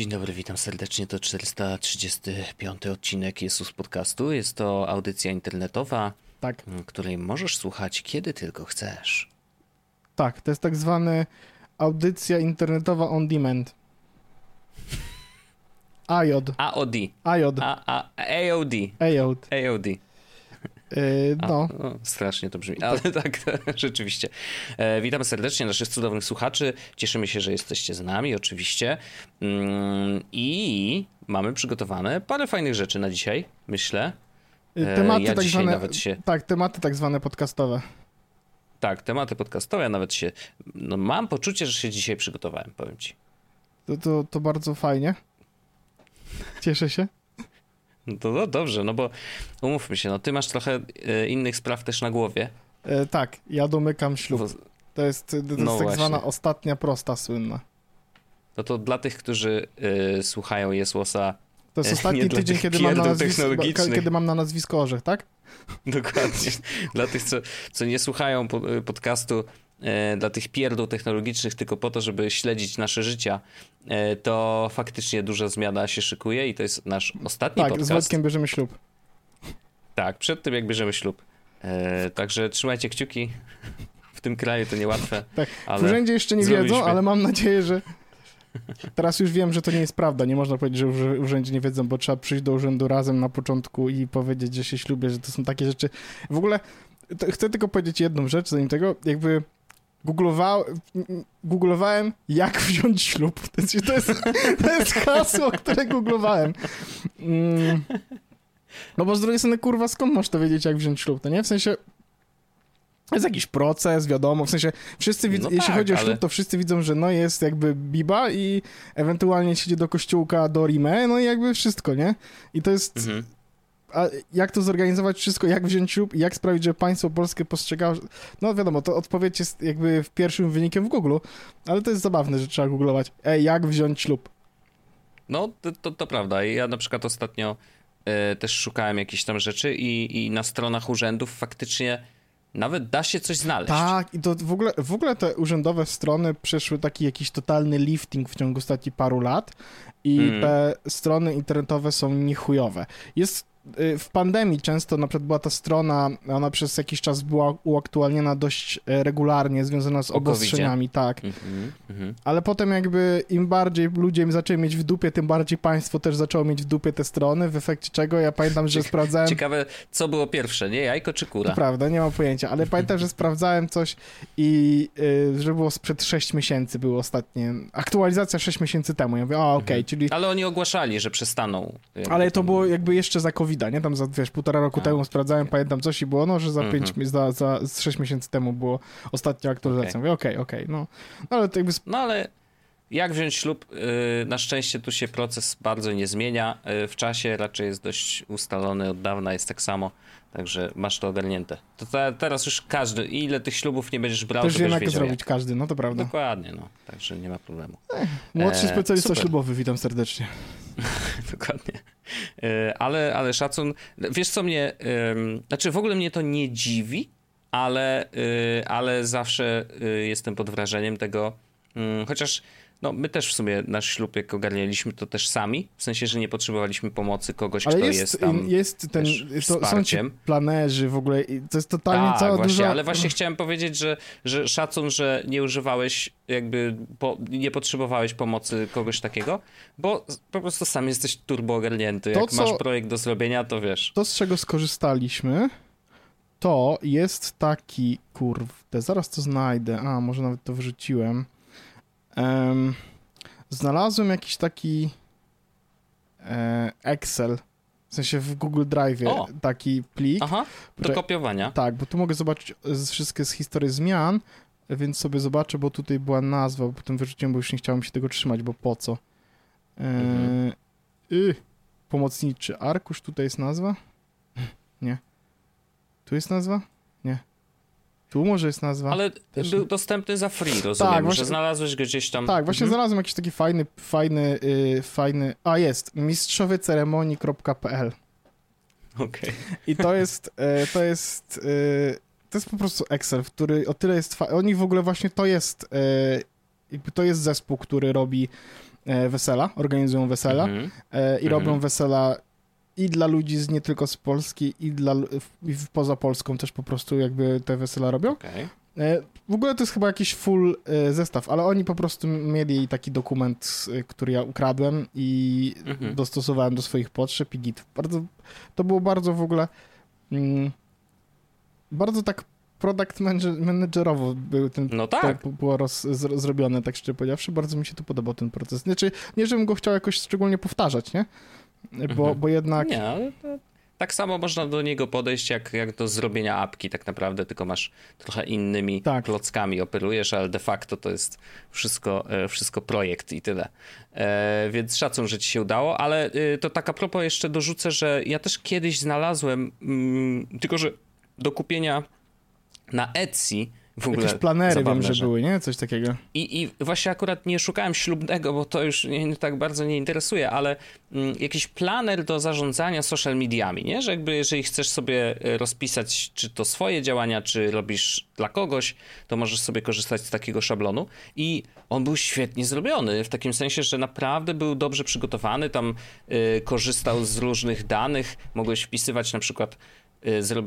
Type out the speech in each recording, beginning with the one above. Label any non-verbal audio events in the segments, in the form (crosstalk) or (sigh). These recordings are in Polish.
Dzień dobry, witam serdecznie. To 435 odcinek Jezus Podcastu. Jest to audycja internetowa, Tak, której możesz słuchać kiedy tylko chcesz. tak. To jest tak zwany audycja internetowa on demand. AJOD. AOD. AJOD. AOD. AJOD. AOD. Yy, A, no, strasznie to brzmi, ale tak, (laughs) rzeczywiście. E, witamy serdecznie naszych cudownych słuchaczy. Cieszymy się, że jesteście z nami, oczywiście. Mm, I mamy przygotowane parę fajnych rzeczy na dzisiaj, myślę. Yy, E, tematy ja tak dzisiaj zwane. nawet się- Tak, tematy tak zwane podcastowe. Tak, tematy podcastowe, ja nawet się. No, mam poczucie, że się dzisiaj przygotowałem, powiem ci. To, to, to bardzo fajnie. Cieszę się. No to no, dobrze, no bo umówmy się, no ty masz trochę e, innych spraw też na głowie. Yy, tak, ja domykam ślub. To jest, to jest No tak właśnie. zwana ostatnia prosta słynna. no to dla tych, którzy e, słuchają Jesłosa, To jest Nie ostatni tydzień, kiedy mam, na nazwisko, kiedy mam na nazwisko Orzech, tak? (laughs) dokładnie, dla tych, co, co nie słuchają po, e, podcastu, e, dla tych pierdół technologicznych tylko po to, żeby śledzić nasze życia, e, to faktycznie duża zmiana się szykuje i to jest nasz ostatni Tak, z podcast. Wojtkiem bierzemy ślub. Tak, przed tym jak bierzemy ślub. E, także trzymajcie kciuki. W tym kraju to niełatwe. (laughs) Tak, W urzędzie jeszcze nie wiedzą, zrobiliśmy. ale mam nadzieję, że. Teraz już wiem, że to nie jest prawda. Nie można powiedzieć, że w urzędzie nie wiedzą, bo trzeba przyjść do urzędu razem na początku i powiedzieć, że się ślubię, że to są takie rzeczy. W ogóle chcę tylko powiedzieć jedną rzecz, zanim tego, jakby googlował, googlowałem, jak wziąć ślub. To jest, to jest, to jest hasło, które googlowałem. Mm. No bo z drugiej strony, kurwa, skąd masz to wiedzieć, jak wziąć ślub, to nie? W sensie, jest jakiś proces, wiadomo, w sensie wszyscy widzą, No jeśli tak, chodzi o ale- ślub, to wszyscy widzą, że no jest jakby biba i ewentualnie się idzie do kościółka, do Rime, no i jakby wszystko, nie? I to jest, Mhm. A jak to zorganizować wszystko, jak wziąć ślub i jak sprawić, że państwo polskie postrzegało, no wiadomo, to odpowiedź jest jakby w pierwszym wynikiem w Google, ale to jest zabawne, że trzeba googlować, ej, jak wziąć ślub? No, to, to, to prawda. Ja na przykład ostatnio e, też szukałem jakichś tam rzeczy i, i na stronach urzędów faktycznie nawet da się coś znaleźć. Tak, i to w ogóle, w ogóle te urzędowe strony przeszły taki jakiś totalny lifting w ciągu ostatnich paru lat i Mm. te strony internetowe są niechujowe. Jest w pandemii często na przykład była ta strona, ona przez jakiś czas była uaktualniana dość e, regularnie, związana z obostrzeniami, tak. Mhm, mhm. Ale potem jakby im bardziej ludzie zaczęli mieć w dupie, tym bardziej państwo też zaczęło mieć w dupie te strony, w efekcie czego ja pamiętam, że Cieka- sprawdzałem... Ciekawe, co było pierwsze, nie? Jajko czy kura? To prawda, nie mam pojęcia, ale (laughs) pamiętam, że sprawdzałem coś i y, że było sprzed 6 miesięcy było ostatnie, aktualizacja 6 miesięcy temu. Ja mówię, a okej, Mhm. czyli... Ale oni ogłaszali, że przestaną. Ale to było jakby jeszcze za covid nie? Tam za, wiesz, półtora roku A, temu sprawdzałem, pamiętam coś i było, no, że za Mhm. 5, za, za z 6 miesięcy temu było ostatnia aktualizacja. Okej. Mówię, okej, okej, no. no. ale to jakby... sp- No ale jak wziąć ślub? Yy, Na szczęście tu się proces bardzo nie zmienia. Yy, W czasie raczej jest dość ustalony od dawna, jest tak samo. Także masz to ogarnięte. To te, teraz już każdy, ile tych ślubów nie będziesz brał, Też to wiem, będziesz jak to zrobić każdy, no to prawda. Dokładnie, no. Także nie ma problemu. Młodszy E, specjalista super. ślubowy, witam serdecznie. (laughs) Dokładnie. E, Ale, ale szacun. Wiesz co mnie. Znaczy w ogóle mnie to nie dziwi, ale, y, ale zawsze y, jestem pod wrażeniem tego. ym, Chociaż no, my też w sumie nasz ślub, jak ogarnialiśmy, to też sami. W sensie, że nie potrzebowaliśmy pomocy kogoś, Ale kto jest, jest, tam. jest ten, to, są ci wsparciem. planerzy w ogóle, to jest totalnie Tak, cała właśnie, duża... ale właśnie (laughs) chciałem powiedzieć, że, że szacun, że nie używałeś, jakby po, nie potrzebowałeś pomocy kogoś takiego, bo po prostu sam jesteś turbo ogarnięty. To, Jak co- masz projekt do zrobienia, to wiesz. to, z czego skorzystaliśmy, to jest taki, kurde, zaraz to znajdę, a może nawet to wyrzuciłem. Em, znalazłem jakiś taki e, Excel, w sensie w Google Drive taki plik. Aha, do Że- kopiowania. Tak, bo tu mogę zobaczyć wszystkie z historii zmian, więc sobie zobaczę, bo tutaj była nazwa, bo potem wyrzuciłem, bo już nie chciałem się tego trzymać, bo po co. E, Mhm. y, pomocniczy arkusz, tutaj jest nazwa? Nie. Tu jest nazwa? Tu może jest nazwa? Ale Też był dostępny za free, rozumiem, Tak, właśnie- że znalazłeś gdzieś tam. Tak, właśnie Mhm. znalazłem jakiś taki fajny, fajny, y, fajny, a jest, mistrzoweceremonii.pl Okej. I to jest, e, to jest, e, to jest po prostu Excel, który o tyle jest, fa- oni w ogóle właśnie to jest, jakby to jest zespół, który robi e, wesela, organizują wesela Mhm. e, i Mhm. robią wesela i dla ludzi z nie tylko z Polski, i, dla, i w- poza Polską też po prostu jakby te wesela robią. Okej. E, W ogóle to jest chyba jakiś full e, zestaw, ale oni po prostu mieli taki dokument, e, który ja ukradłem i Mhm. dostosowałem do swoich potrzeb i git. Bardzo, to było bardzo w ogóle mm, bardzo tak product manager, managerowo był ten No tak. to było roz, zro, zrobione, tak szczerze powiedziawszy. Bardzo mi się to podobał ten proces. Znaczy, nie żebym go chciał jakoś szczególnie powtarzać, nie? Bo, Mhm. bo jednak... Nie, ale to, tak samo można do niego podejść jak, jak do zrobienia apki tak naprawdę, tylko masz trochę innymi Tak. klockami operujesz, ale de facto to jest wszystko, e, wszystko projekt i tyle. E, więc szacun, że ci się udało, ale y, to tak a propos jeszcze dorzucę, że ja też kiedyś znalazłem, mm, tylko że do kupienia na Etsy w ogóle Jakieś planery zabawne, wiem, że, były, nie? Coś takiego. I, I właśnie akurat nie szukałem ślubnego, bo to już nie, tak bardzo nie interesuje, ale mm, jakiś planer do zarządzania social mediami, nie? Że jakby jeżeli chcesz sobie e, rozpisać, czy to swoje działania, czy robisz dla kogoś, to możesz sobie korzystać z takiego szablonu. I on był świetnie zrobiony, w takim sensie, że naprawdę był dobrze przygotowany, tam y, korzystał z różnych danych, mogłeś wpisywać na przykład y,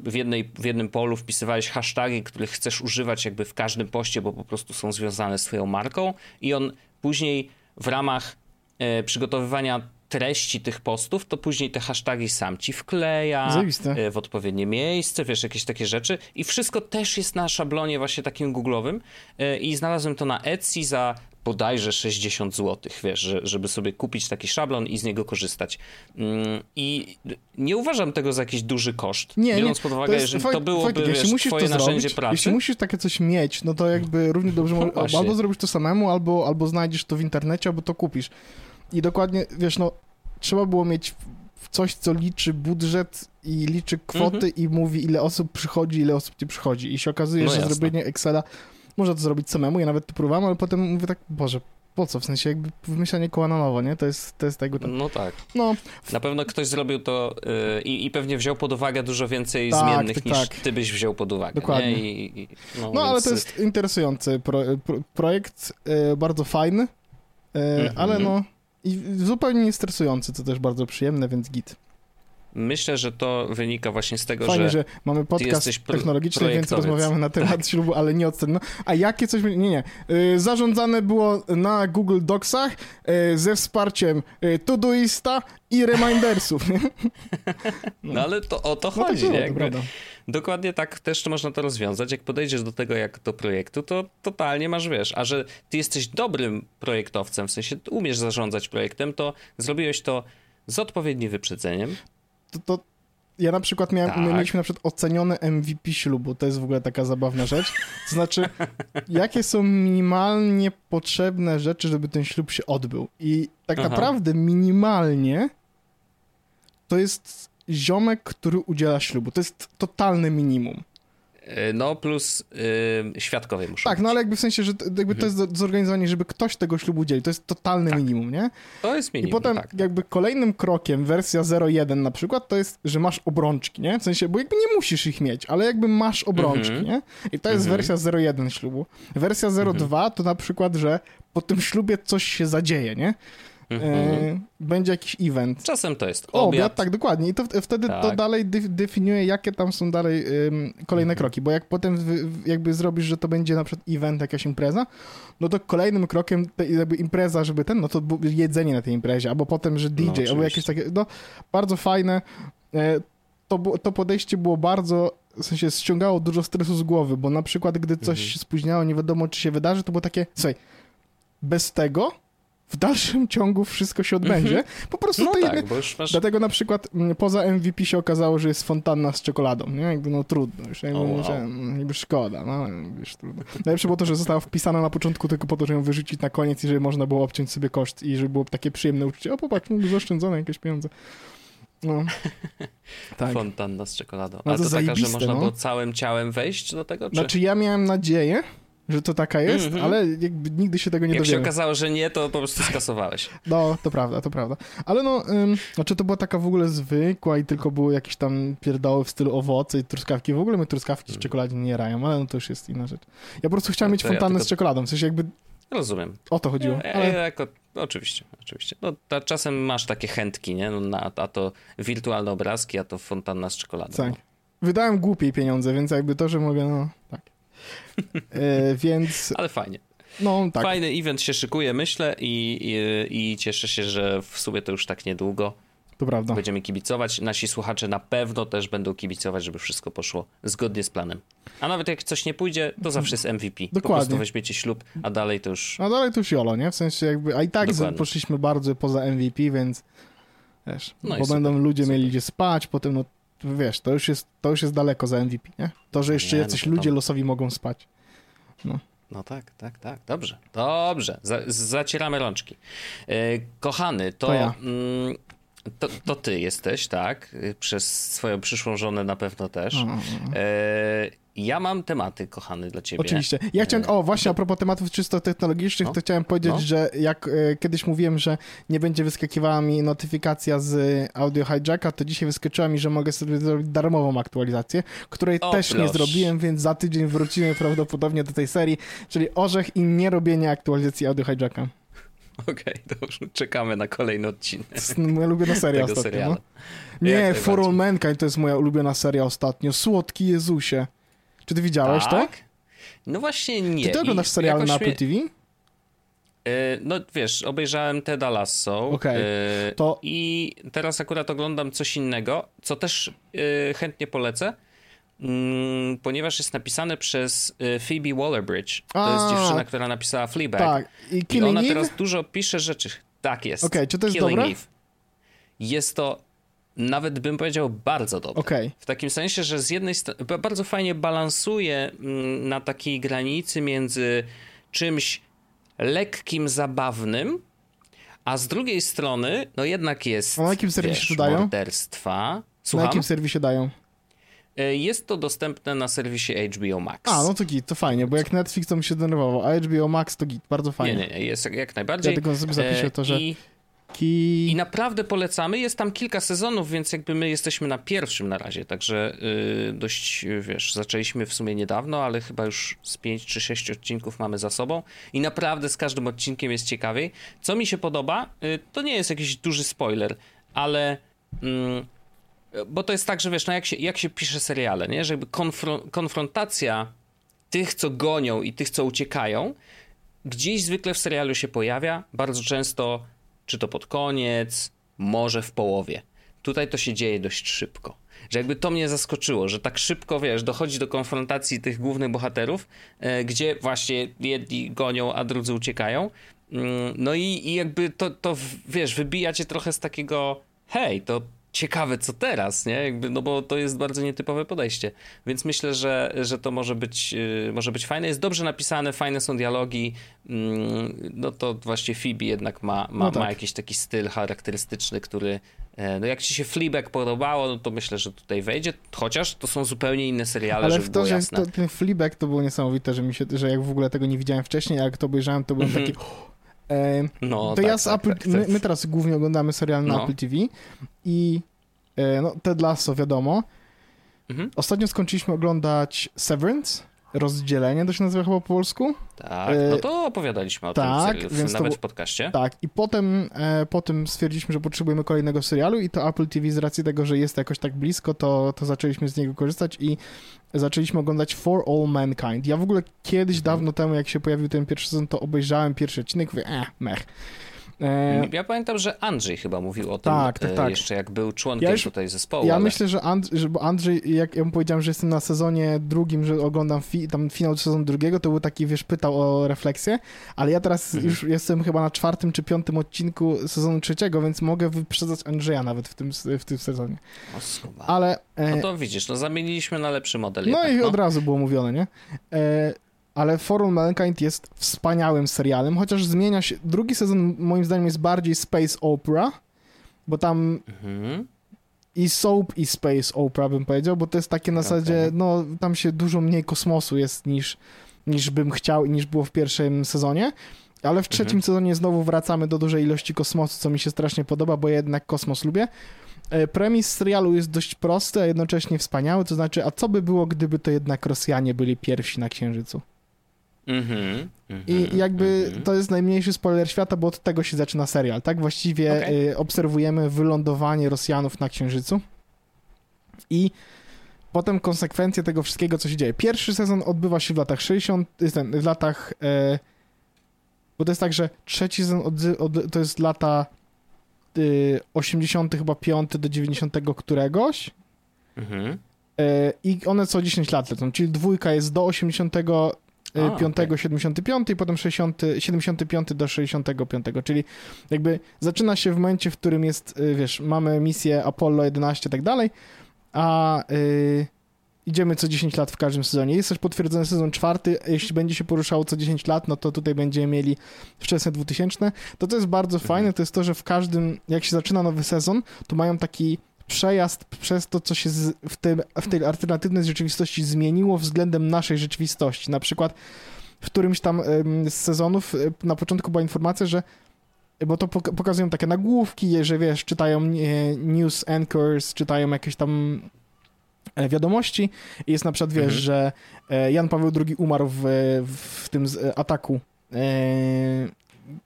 w, jednej, w jednym polu wpisywałeś hasztagi, których chcesz używać jakby w każdym poście, bo po prostu są związane z twoją marką i on później w ramach e, przygotowywania treści tych postów, to później te hasztagi sam ci wkleja e, w odpowiednie miejsce, wiesz, jakieś takie rzeczy. I wszystko też jest na szablonie właśnie takim googlowym i znalazłem to na Etsy za bodajże 60 zł, wiesz, że, żeby sobie kupić taki szablon i z niego korzystać. Mm, I nie uważam tego za jakiś duży koszt, Nie, biorąc nie. pod uwagę, że Wojt- to byłoby, Wojtek, wiesz, musisz twoje to narzędzie zrobić, pracy. jeśli musisz takie coś mieć, no to jakby równie dobrze mo- (laughs) właśnie. albo zrobisz to samemu, albo, albo znajdziesz to w internecie, albo to kupisz. I dokładnie, wiesz, no, trzeba było mieć coś, co liczy budżet i liczy kwoty Mhm. i mówi, ile osób przychodzi, ile osób nie przychodzi. I się okazuje, No że jasne. zrobienie Excela można to zrobić samemu, ja nawet to próbowałem, ale potem mówię tak, Boże, po co? W sensie jakby wymyślanie koła na nowo, nie? To jest, to jest tego tam. No tak. No, Na pewno ktoś zrobił to y, i, pewnie wziął pod uwagę dużo więcej Tak, zmiennych tak, niż tak. ty byś wziął pod uwagę. Dokładnie. Nie? I, i, no, No, ale więc, to jest interesujący pro, pro, projekt, e, bardzo fajny, e, Mhm. ale no i zupełnie nie stresujący, co też bardzo przyjemne, więc git. Myślę, że to wynika właśnie z tego, Fajnie, że, że, mamy podcast technologiczny, więc rozmawiamy na temat ślubu, ale nie od no, A jakie coś... Nie, nie. E, zarządzane było na Google Docsach e, ze wsparciem e, Todoista i Remindersów. (laughs) nie? no ale to o to No tak chodzi. było, Jakby, prawda. dokładnie tak też można to rozwiązać. Jak podejdziesz do tego jak do projektu, to totalnie masz, wiesz, a że ty jesteś dobrym projektowcem, w sensie umiesz zarządzać projektem, to zrobiłeś to z odpowiednim wyprzedzeniem. To, to ja na przykład miałem, Tak. my mieliśmy na przykład ocenione MVP ślubu, to jest w ogóle taka zabawna rzecz. To znaczy, (laughs) jakie są minimalnie potrzebne rzeczy, żeby ten ślub się odbył. I tak Aha. naprawdę minimalnie to jest ziomek, który udziela ślubu. To jest totalne minimum. Y, No plus y, świadkowie muszą Tak, być. no ale jakby w sensie, że to, jakby to jest Mhm. zorganizowanie, żeby ktoś tego ślubu udzielił. To jest totalne minimum, nie? To jest minimum, I potem tak. jakby kolejnym krokiem, wersja 0.1 na przykład, to jest, że masz obrączki, nie? W sensie, bo jakby nie musisz ich mieć, ale jakby masz obrączki, Mhm. nie? I to jest Mhm. wersja 0.1 ślubu. Wersja 0.2 to na przykład, że po tym ślubie coś się zadzieje, nie? Mhm. E, będzie jakiś event. Czasem to jest Obiad, obiad. tak, dokładnie. I to wtedy to Tak. dalej dy- definiuje, jakie tam są dalej ym, kolejne Mhm. kroki, bo jak potem jakby zrobisz, że to będzie na przykład event, jakaś impreza, no to kolejnym krokiem te, jakby impreza, żeby ten, no to jedzenie na tej imprezie, albo potem, że DJ, albo oczywiście. jakieś takie, no bardzo fajne. E, to, to podejście było bardzo, w sensie ściągało dużo stresu z głowy, bo na przykład, gdy coś Mhm. się spóźniało, nie wiadomo, czy się wydarzy, to było takie, słuchaj, bez tego w dalszym ciągu wszystko się odbędzie. Po prostu No to tak, jedne- masz... Dlatego na przykład m, poza MVP się okazało, że jest fontanna z czekoladą, nie? Jakby no trudno, już jakby, O, wow. że, mm, jakby szkoda, no już trudno. Najlepsze było to, że została wpisana na początku tylko po to, żeby ją wyrzucić na koniec i żeby można było obciąć sobie koszt i żeby było takie przyjemne uczucie, o popatrz, zaoszczędzone jakieś pieniądze. No. (laughs) tak. Fontanna z czekoladą. No Ale to to, taka, że można no. było całym ciałem wejść do tego? Czy... Znaczy ja miałem nadzieję, że to taka jest, Mhm. ale jakby nigdy się tego nie Jak się dowiemy. okazało, że nie, to po prostu skasowałeś. (laughs) No, to prawda, to prawda. Ale no, ym, znaczy to była taka w ogóle zwykła i tylko były jakieś tam pierdoły w stylu owoce i truskawki. W ogóle my truskawki z Mm. czekoladzie nie jarają, ale no to już jest inna rzecz. Ja po prostu chciałem No mieć to ja fontannę tylko- z czekoladą, w sensie jakby Rozumiem. O to chodziło. Ja, Ale... ja jako, oczywiście, oczywiście. No, ta, czasem masz takie chętki, nie? No, na, a to wirtualne obrazki, a to fontanna z czekoladą. Tak. No. Wydałem głupiej pieniądze, więc jakby to, że mogę, no tak. E, więc, (laughs) Ale fajnie. no tak. Fajny event się szykuje, myślę, i, i, i cieszę się, że w sumie to już tak niedługo To prawda. będziemy kibicować. Nasi słuchacze na pewno też będą kibicować, żeby wszystko poszło zgodnie z planem. A nawet jak coś nie pójdzie, to zawsze jest MVP. Po Dokładnie. prostu weźmiecie ślub, a dalej to już... A dalej to już jolo, nie? W sensie jakby, a i tak Dokładnie. poszliśmy bardzo poza MVP, więc wiesz, No bo super, będą ludzie super. mieli gdzie spać, potem no wiesz, to już jest, to już jest daleko za MVP, nie? To, że jeszcze Nie, no jacyś to ludzie losowi mogą spać. No tak, tak, tak. Dobrze, dobrze. Za, zacieramy rączki. E, kochany, to, To ja. mm, to, to ty jesteś, tak? Przez swoją przyszłą żonę na pewno też. No, no, no. E, ja mam tematy, kochany, dla ciebie. Oczywiście. Ja chciałem, o właśnie a propos tematów czysto technologicznych, No. to chciałem powiedzieć, No. że jak e, kiedyś mówiłem, że nie będzie wyskakiwała mi notyfikacja z audio hijacka, to dzisiaj wyskoczyła mi, że mogę sobie zrobić darmową aktualizację, której O, też nie zrobiłem, więc za tydzień wrócimy prawdopodobnie do tej serii, czyli orzech i nierobienie aktualizacji audio hijacka. Okej, dobrze. Czekamy na kolejny odcinek To jest moja ulubiona seria ostatnio. No. Nie. For All Mankind to jest moja ulubiona seria ostatnio. Słodki Jezusie. Czy ty widziałeś to? Tak? No właśnie nie. Ty oglądasz I jakoś na Apple mnie- TV? E, No wiesz, obejrzałem Teda Lasso Okej, e, to- i teraz akurat oglądam coś innego, co też e, chętnie polecę, mm, ponieważ jest napisane przez Phoebe Waller-Bridge. To A, jest dziewczyna, która napisała Fleabag. Tak. I I Killing ona Eve? teraz dużo pisze rzeczy. Tak jest. Okej, czy to jest Killing dobre? Eve. Jest to nawet bym powiedział bardzo dobre. Okej. W takim sensie, że z jednej strony ba- bardzo fajnie balansuje mm, na takiej granicy między czymś lekkim, zabawnym, a z drugiej strony, no jednak jest. A na jakim serwisie wiesz, dają? Morderstwa. Na Słucham? jakim serwisie dają? E, Jest to dostępne na serwisie HBO Max. A, no to git, to fajnie, bo jak Netflix to mi się denerwował, a HBO Max to git, bardzo nie, fajnie. nie, nie, jest jak- najbardziej. Ja tylko sobie zapiszę E, to, że I, ki... I naprawdę polecamy. Jest tam kilka sezonów, więc jakby my jesteśmy na pierwszym na razie, także y, dość, wiesz, zaczęliśmy w sumie niedawno, ale chyba już z 5 czy 6 odcinków mamy za sobą i naprawdę z każdym odcinkiem jest ciekawiej. Co mi się podoba, y, to nie jest jakiś duży spoiler, ale... Mm, bo to jest tak, że wiesz, no jak się, jak się pisze seriale, nie? Że jakby konfro- konfrontacja tych, co gonią i tych, co uciekają, gdzieś zwykle w serialu się pojawia, bardzo często, czy to pod koniec, może w połowie. Tutaj to się dzieje dość szybko. Że jakby to mnie zaskoczyło, że tak szybko, wiesz, dochodzi do konfrontacji tych głównych bohaterów, e, gdzie właśnie jedni gonią, a drudzy uciekają. Mm, No i, i jakby to, to, wiesz, wybija cię trochę z takiego, hej, to ciekawe co teraz, nie? Jakby, no bo to jest bardzo nietypowe podejście. Więc myślę, że, że to może być, yy, może być fajne. Jest dobrze napisane, fajne są dialogi. Mm, no to właśnie Phoebe jednak ma, ma, No tak. ma jakiś taki styl charakterystyczny, który e, no jak ci się Fleabag podobało, no to myślę, że tutaj wejdzie, chociaż to są zupełnie inne seriale, Ale w to, że to, ten Fleabag to było niesamowite, że mi się, że jak w ogóle tego nie widziałem wcześniej, a jak to obejrzałem, to byłem Mhm. taki... (laughs) E, No, to tak, ja z tak, Apple, tak, my, tak. my teraz głównie oglądamy serial na No. Apple TV i e, no, Ted Lasso wiadomo. Mhm. Ostatnio skończyliśmy oglądać Severance, rozdzielenie to się nazywa chyba po polsku. Tak, E, no to opowiadaliśmy o tak, tym więc to nawet było- w podcaście. Tak, i potem, e, potem stwierdziliśmy, że potrzebujemy kolejnego serialu i to Apple TV z racji tego, że jest jakoś tak blisko, to, to zaczęliśmy z niego korzystać i zaczęliśmy oglądać For All Mankind. Ja w ogóle kiedyś, Mhm. dawno temu, jak się pojawił ten pierwszy sezon, to obejrzałem pierwszy odcinek, mówię, eh, mech. E, Ja pamiętam, że Andrzej chyba mówił o tym Tak, tak, e, tak. jeszcze jak był członkiem Ja już- tutaj zespołu. Ja ale... myślę, że, And, że bo Andrzej, jak ja mu powiedziałem, że jestem na sezonie drugim, że oglądam fi, tam finał sezonu drugiego, to był taki, wiesz, pytał o refleksję, ale ja teraz Mhm. już jestem chyba na czwartym czy piątym odcinku sezonu trzeciego, więc mogę wyprzedzać Andrzeja nawet w tym, w tym sezonie. O, skuba. Ale... E, No to widzisz, no zamieniliśmy na lepszy model no jednak, i od razu było mówione, nie? E, ale For All Mankind jest wspaniałym serialem, chociaż zmienia się... Drugi sezon moim zdaniem jest bardziej space opera, bo tam Mhm. i soap i space opera bym powiedział, bo to jest takie na Okej. zasadzie, no tam się dużo mniej kosmosu jest niż, niż bym chciał i niż było w pierwszym sezonie. Ale w trzecim Mhm. sezonie znowu wracamy do dużej ilości kosmosu, co mi się strasznie podoba, bo ja jednak kosmos lubię. E, Premis serialu jest dość prosty, a jednocześnie wspaniały, to znaczy, a co by było, gdyby to jednak Rosjanie byli pierwsi na Księżycu? Mhm. I jakby to jest najmniejszy spoiler świata, bo od tego się zaczyna serial, tak? Właściwie Okej. y, obserwujemy wylądowanie Rosjanów na Księżycu i potem konsekwencje tego wszystkiego, co się dzieje. Pierwszy sezon odbywa się w latach 60, y, ten, w latach, e, bo to jest tak, że trzeci sezon od, od, to jest lata y, 80 chyba 5 do 90 któregoś Mhm. e, i one co 10 lat lecą, czyli dwójka jest do 85, A, 75 i potem 60, 75 do 65, czyli jakby zaczyna się w momencie, w którym jest, y, wiesz, mamy misję Apollo 11 i tak dalej, a y, idziemy co 10 lat w każdym sezonie. Jest też potwierdzony sezon czwarty, jeśli będzie się poruszało co 10 lat, no to tutaj będziemy mieli wczesne 2000. To to jest bardzo Mhm. fajne, to jest to, że w każdym, jak się zaczyna nowy sezon, to mają taki przejazd przez to, co się z, w, tym, w tej alternatywnej rzeczywistości zmieniło względem naszej rzeczywistości. Na przykład w którymś tam z sezonów e, na początku była informacja, że bo to pok- pokazują takie nagłówki, że wiesz, czytają e, news anchors, czytają jakieś tam e, wiadomości i jest na przykład, wiesz, Mhm. że Jan Paweł II umarł w, w tym ataku,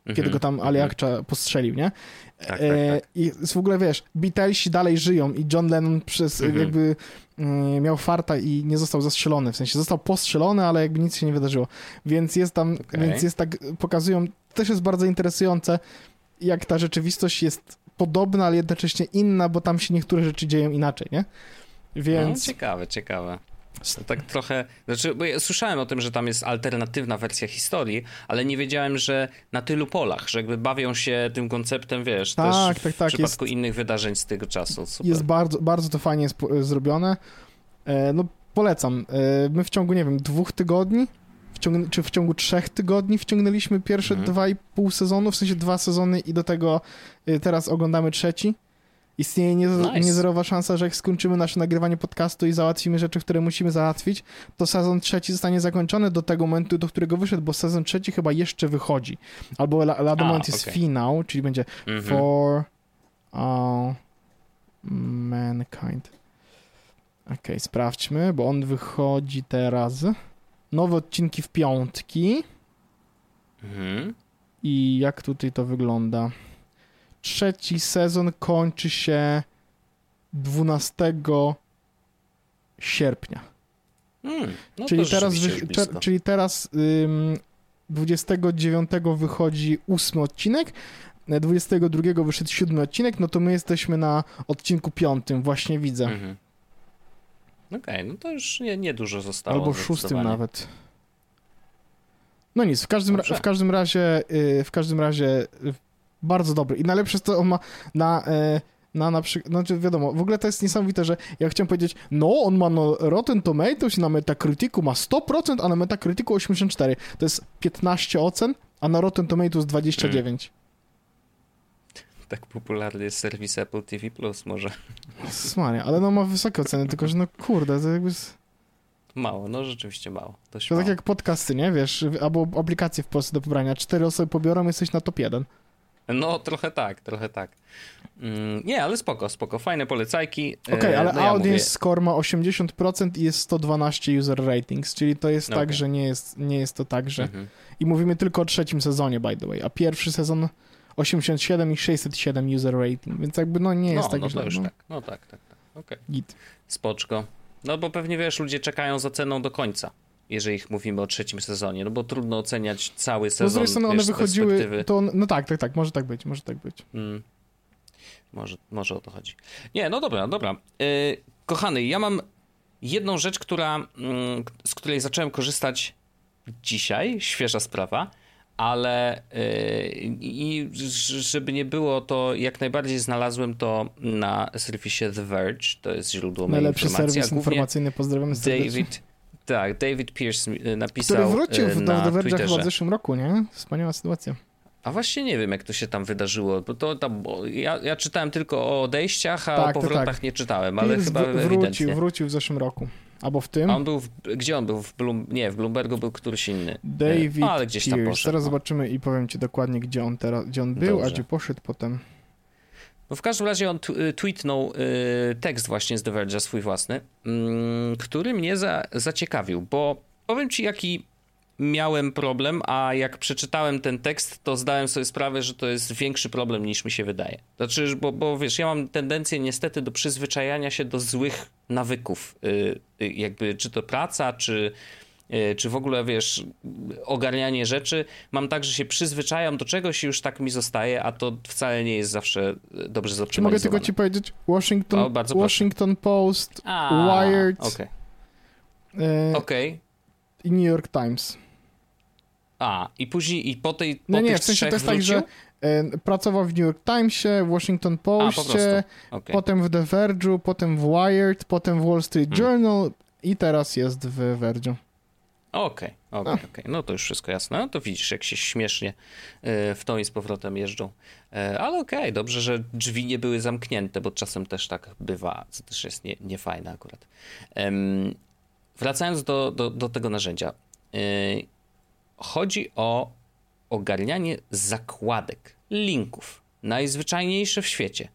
kiedy Mhm. go tam Mhm. Ali Akcza postrzelił, nie? Tak, tak, E, tak. I jest w ogóle, wiesz, Beatlesi dalej żyją i John Lennon przez Mhm. jakby mm, miał farta i nie został zastrzelony, w sensie został postrzelony, ale jakby nic się nie wydarzyło. Więc jest tam, Okej. więc jest tak, pokazują, też jest bardzo interesujące, jak ta rzeczywistość jest podobna, ale jednocześnie inna, bo tam się niektóre rzeczy dzieją inaczej, nie? No, Więc ciekawe, ciekawe. To tak trochę. Znaczy, bo ja słyszałem o tym, że tam jest alternatywna wersja historii, ale nie wiedziałem, że na tylu polach, że jakby bawią się tym konceptem, wiesz, Tak, też tak, w tak, przypadku innych wydarzeń z tego czasu. Super. jest bardzo, bardzo to fajnie zrobione. E, No polecam. E, My w ciągu, nie wiem, dwóch tygodni, wciągn- czy w ciągu trzech tygodni wciągnęliśmy pierwsze Mhm. dwa i pół sezonu, w sensie dwa sezony i do tego e, teraz oglądamy trzeci. Istnieje nie, Nice. niezerowa szansa, że jak skończymy nasze nagrywanie podcastu i załatwimy rzeczy, które musimy załatwić, to sezon trzeci zostanie zakończony do tego momentu, do którego wyszedł, bo sezon trzeci chyba jeszcze wychodzi. Albo la- lada A, moment jest okej. finał, czyli będzie Mhm. For all mankind. Okej, sprawdźmy, bo on wychodzi teraz. Nowe odcinki w piątki. Mhm. I jak tutaj to wygląda? Trzeci sezon kończy się 12 sierpnia. Mm, no czyli, teraz rzeczywiście wy, już te, blisko. czyli teraz ym, 29 wychodzi ósmy odcinek, e, 22 wyszedł siódmy odcinek, no to my jesteśmy na odcinku piątym, właśnie widzę. Mhm. Okej, no to już nie, nie dużo zostało. Albo szóstym nawet. No nic, w każdym, ra- w każdym razie, y, w każdym razie y, bardzo dobry. I najlepsze jest to, on ma na, y, na na przykład, znaczy wiadomo, w ogóle to jest niesamowite, że ja chciałem powiedzieć, no on ma no Rotten Tomatoes i na Metacriticu ma 100%, a na Metacriticu 84. To jest 15 ocen, a na Rotten Tomatoes 29. Tak popularny jest serwis Apple TV Plus, może. Smaria, ale no ma wysokie oceny, tylko że no kurde, to jakby... Mało, no rzeczywiście mało. To mało. tak jak podcasty, nie? Wiesz, albo aplikacje w Polsce do pobrania. Cztery osoby pobiorą, jesteś na top 1. No, trochę tak, trochę tak. Mm, nie, ale spoko, spoko. Fajne polecajki. Okej, E, ale no ja audience mówię- score ma 80% i jest 112 user ratings, czyli to jest tak, Okej. że nie jest, nie jest to tak, że... Mhm. I mówimy tylko o trzecim sezonie, by the way, a pierwszy sezon 87 i 607 user rating, więc jakby no nie jest No, tak no źle. no. tak. No tak, tak, tak. Okej. Git. Spoczko. No bo pewnie wiesz, ludzie czekają za ceną do końca, jeżeli mówimy o trzecim sezonie, no bo trudno oceniać cały No z sezon. drugiej strony one wychodziły, to on, no tak, tak, tak, może tak być, może tak być. Mm. Może, może o to chodzi. Nie, no dobra, dobra. Yy, kochany, ja mam jedną rzecz, która, mm, z której zacząłem korzystać dzisiaj, świeża sprawa, ale yy, i żeby nie było, to jak najbardziej znalazłem to na serwisie The Verge, to jest źródło mojej Najlepszy informacji, serwis informacyjny, pozdrawiamy serdecznie. David, tak, David Pierce y, napisał Który wrócił w, do na The Verge'a chyba w zeszłym roku, nie? Wspaniała sytuacja. A właśnie nie wiem, jak to się tam wydarzyło, bo to tam, bo ja, ja czytałem tylko o odejściach, a Tak, o powrotach tak. nie czytałem, ale Pierce chyba wr- ewidentnie. wrócił, wrócił w zeszłym roku. Albo w tym. A on był, w, gdzie on był? W Bloom, nie, w Bloombergu był któryś inny. David no, ale gdzieś tam Pierce. poszedł, Teraz no. zobaczymy i powiem ci dokładnie, gdzie on teraz, gdzie on był, a Dobrze. gdzie poszedł potem. W każdym razie on y, tweetnął y, tekst właśnie z The Verge'a swój własny, mm, który mnie za, zaciekawił, bo powiem ci jaki miałem problem, a jak przeczytałem ten tekst, to zdałem sobie sprawę, że to jest większy problem niż mi się wydaje. Znaczy, bo, bo wiesz, ja mam tendencję niestety do przyzwyczajania się do złych nawyków. Yy, jakby, czy to praca, czy, czy w ogóle, wiesz, ogarnianie rzeczy. Mam tak, że się przyzwyczajam do czegoś i już tak mi zostaje, a to wcale nie jest zawsze dobrze zoptymalizowane. Czy mogę tylko ci powiedzieć? Washington, o, Washington Post, a, Wired... Okay. Yy, okay. I New York Times. A, i później, i po tej po No nie, w sensie to jest wrócił? tak, że e, pracował w New York Timesie, Washington Postie, okay. potem w The Verge'u, potem w Wired, potem w Wall Street hmm. Journal i teraz jest w Verge'u. Okej, okay, okej, okay, okej. No to już wszystko jasne. No to widzisz, jak się śmiesznie e, w tą i z powrotem jeżdżą. E, ale okej, okay, dobrze, że drzwi nie były zamknięte, bo czasem też tak bywa, co też jest nie, niefajne akurat. Wracając do, do, do tego narzędzia. Chodzi o ogarnianie zakładek, linków, najzwyczajniejsze w świecie.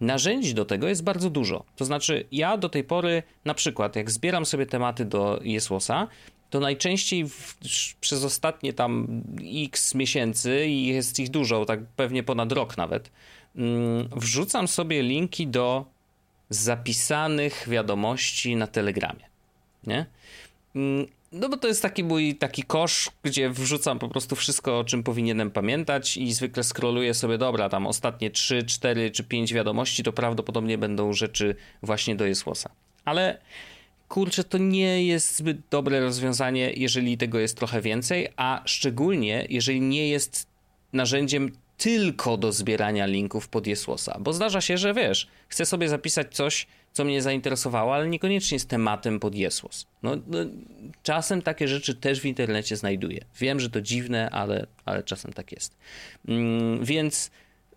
Narzędzi do tego jest bardzo dużo. To znaczy, ja do tej pory, na przykład, jak zbieram sobie tematy do Jesłosa, to najczęściej w, przez ostatnie tam x miesięcy, i jest ich dużo, tak pewnie ponad rok nawet, mm, wrzucam sobie linki do zapisanych wiadomości na Telegramie. Nie? Mm, no bo to jest taki mój taki kosz, gdzie wrzucam po prostu wszystko, o czym powinienem pamiętać i zwykle scrolluję sobie, dobra, tam ostatnie 3, 4 czy 5 wiadomości to prawdopodobnie będą rzeczy właśnie do Jesłosa. Ale kurczę, to nie jest zbyt dobre rozwiązanie, jeżeli tego jest trochę więcej, a szczególnie jeżeli nie jest narzędziem tylko do zbierania linków pod Jesłosa. Bo zdarza się, że wiesz, chcę sobie zapisać coś, co mnie zainteresowało, ale niekoniecznie z tematem pod Jesłos. No, no, czasem takie rzeczy też w internecie znajduję. Wiem, że to dziwne, ale, ale czasem tak jest. Mm, więc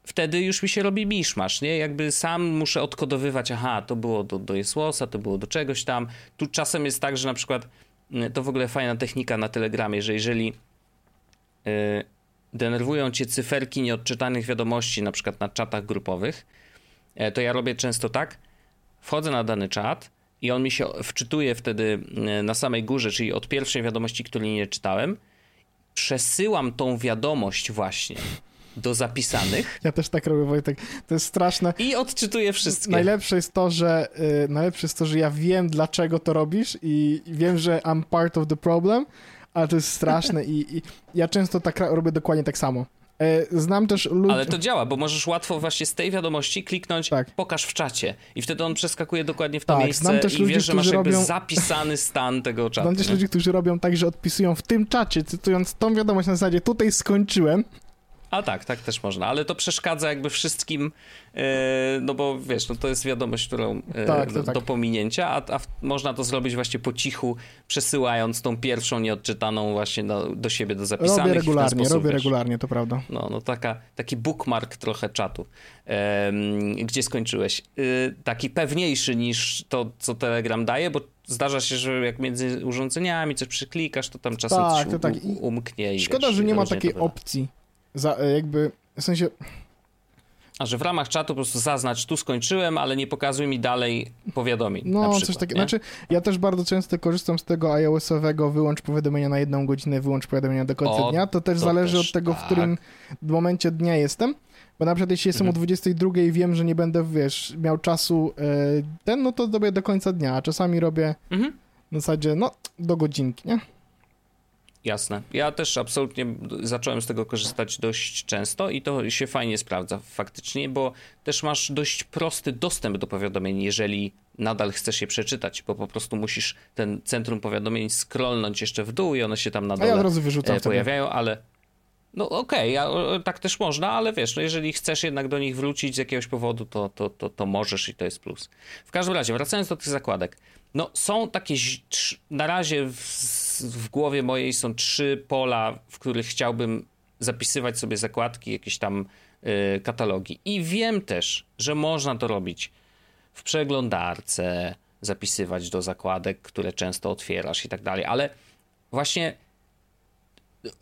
wtedy już mi się robi miszmasz, nie? Jakby sam muszę odkodowywać, aha, to było do, do Jesłosa, to było do czegoś tam. Tu czasem jest tak, że na przykład mm, to w ogóle fajna technika na Telegramie, że jeżeli yy, denerwują cię cyferki nieodczytanych wiadomości, na przykład na czatach grupowych, yy, to ja robię często tak, wchodzę na dany czat i on mi się wczytuje wtedy e, na samej górze, czyli od pierwszej wiadomości, której nie czytałem, przesyłam tą wiadomość właśnie do zapisanych. (laughs) Ja też tak robię, Wojtek. To jest straszne. I odczytuję wszystkie. Najlepsze jest to, że yy, najlepsze jest to, że ja wiem, dlaczego to robisz i wiem, że I'm part of the problem, ale to jest straszne i, i ja często tak robię dokładnie tak samo. E, znam też ludzi... Ale to działa, bo możesz łatwo właśnie z tej wiadomości kliknąć tak. pokaż w czacie i wtedy on przeskakuje dokładnie w to tak, miejsce znam też i ludzi, wiesz, że masz robią... jakby zapisany stan tego czatu. Znam też nie? ludzi, którzy robią tak, że odpisują w tym czacie, cytując tą wiadomość na zasadzie tutaj skończyłem, a tak, tak też można, ale to przeszkadza jakby wszystkim, yy, no bo wiesz, no to jest wiadomość, którą yy, tak, do, tak. do, pominięcia, a, a można to zrobić właśnie po cichu, przesyłając tą pierwszą nieodczytaną właśnie do, do siebie, do zapisanych. Robię regularnie, sposób, robię wiesz, regularnie, to prawda. No, no taka, taki bookmark trochę czatu. Yy, gdzie skończyłeś? Y, taki pewniejszy niż to, co Telegram daje, bo zdarza się, że jak między urządzeniami coś przyklikasz, to tam czasem tak, coś to tak. umknie. I Szkoda, wiesz, że nie ma takiej opcji za, e, jakby, w sensie... A że w ramach czatu po prostu zaznacz, tu skończyłem, ale nie pokazuj mi dalej powiadomień. No, przykład, coś takiego. Znaczy, ja też bardzo często korzystam z tego iOS-owego wyłącz powiadomienia na jedną godzinę, wyłącz powiadomienia do końca o, dnia. To też to zależy też, od tego, tak. w którym momencie dnia jestem. Bo na przykład jeśli jestem mhm. o 22 i wiem, że nie będę, wiesz, miał czasu e, ten, no to robię do końca dnia, a czasami robię mhm. w zasadzie, no, do godzinki, nie? Jasne. Ja też absolutnie zacząłem z tego korzystać dość często i to się fajnie sprawdza faktycznie, bo też masz dość prosty dostęp do powiadomień, jeżeli nadal chcesz je przeczytać, bo po prostu musisz ten centrum powiadomień scrollnąć jeszcze w dół i one się tam na dole ja od razu wyrzucam e, pojawiają, ale no okej, okay, tak też można, ale wiesz, no jeżeli chcesz jednak do nich wrócić z jakiegoś powodu, to, to, to, to możesz i to jest plus. W każdym razie, wracając do tych zakładek, no są takie, na razie w, w głowie mojej są trzy pola, w których chciałbym zapisywać sobie zakładki, jakieś tam y, katalogi. I wiem też, że można to robić w przeglądarce, zapisywać do zakładek, które często otwierasz i tak dalej, ale właśnie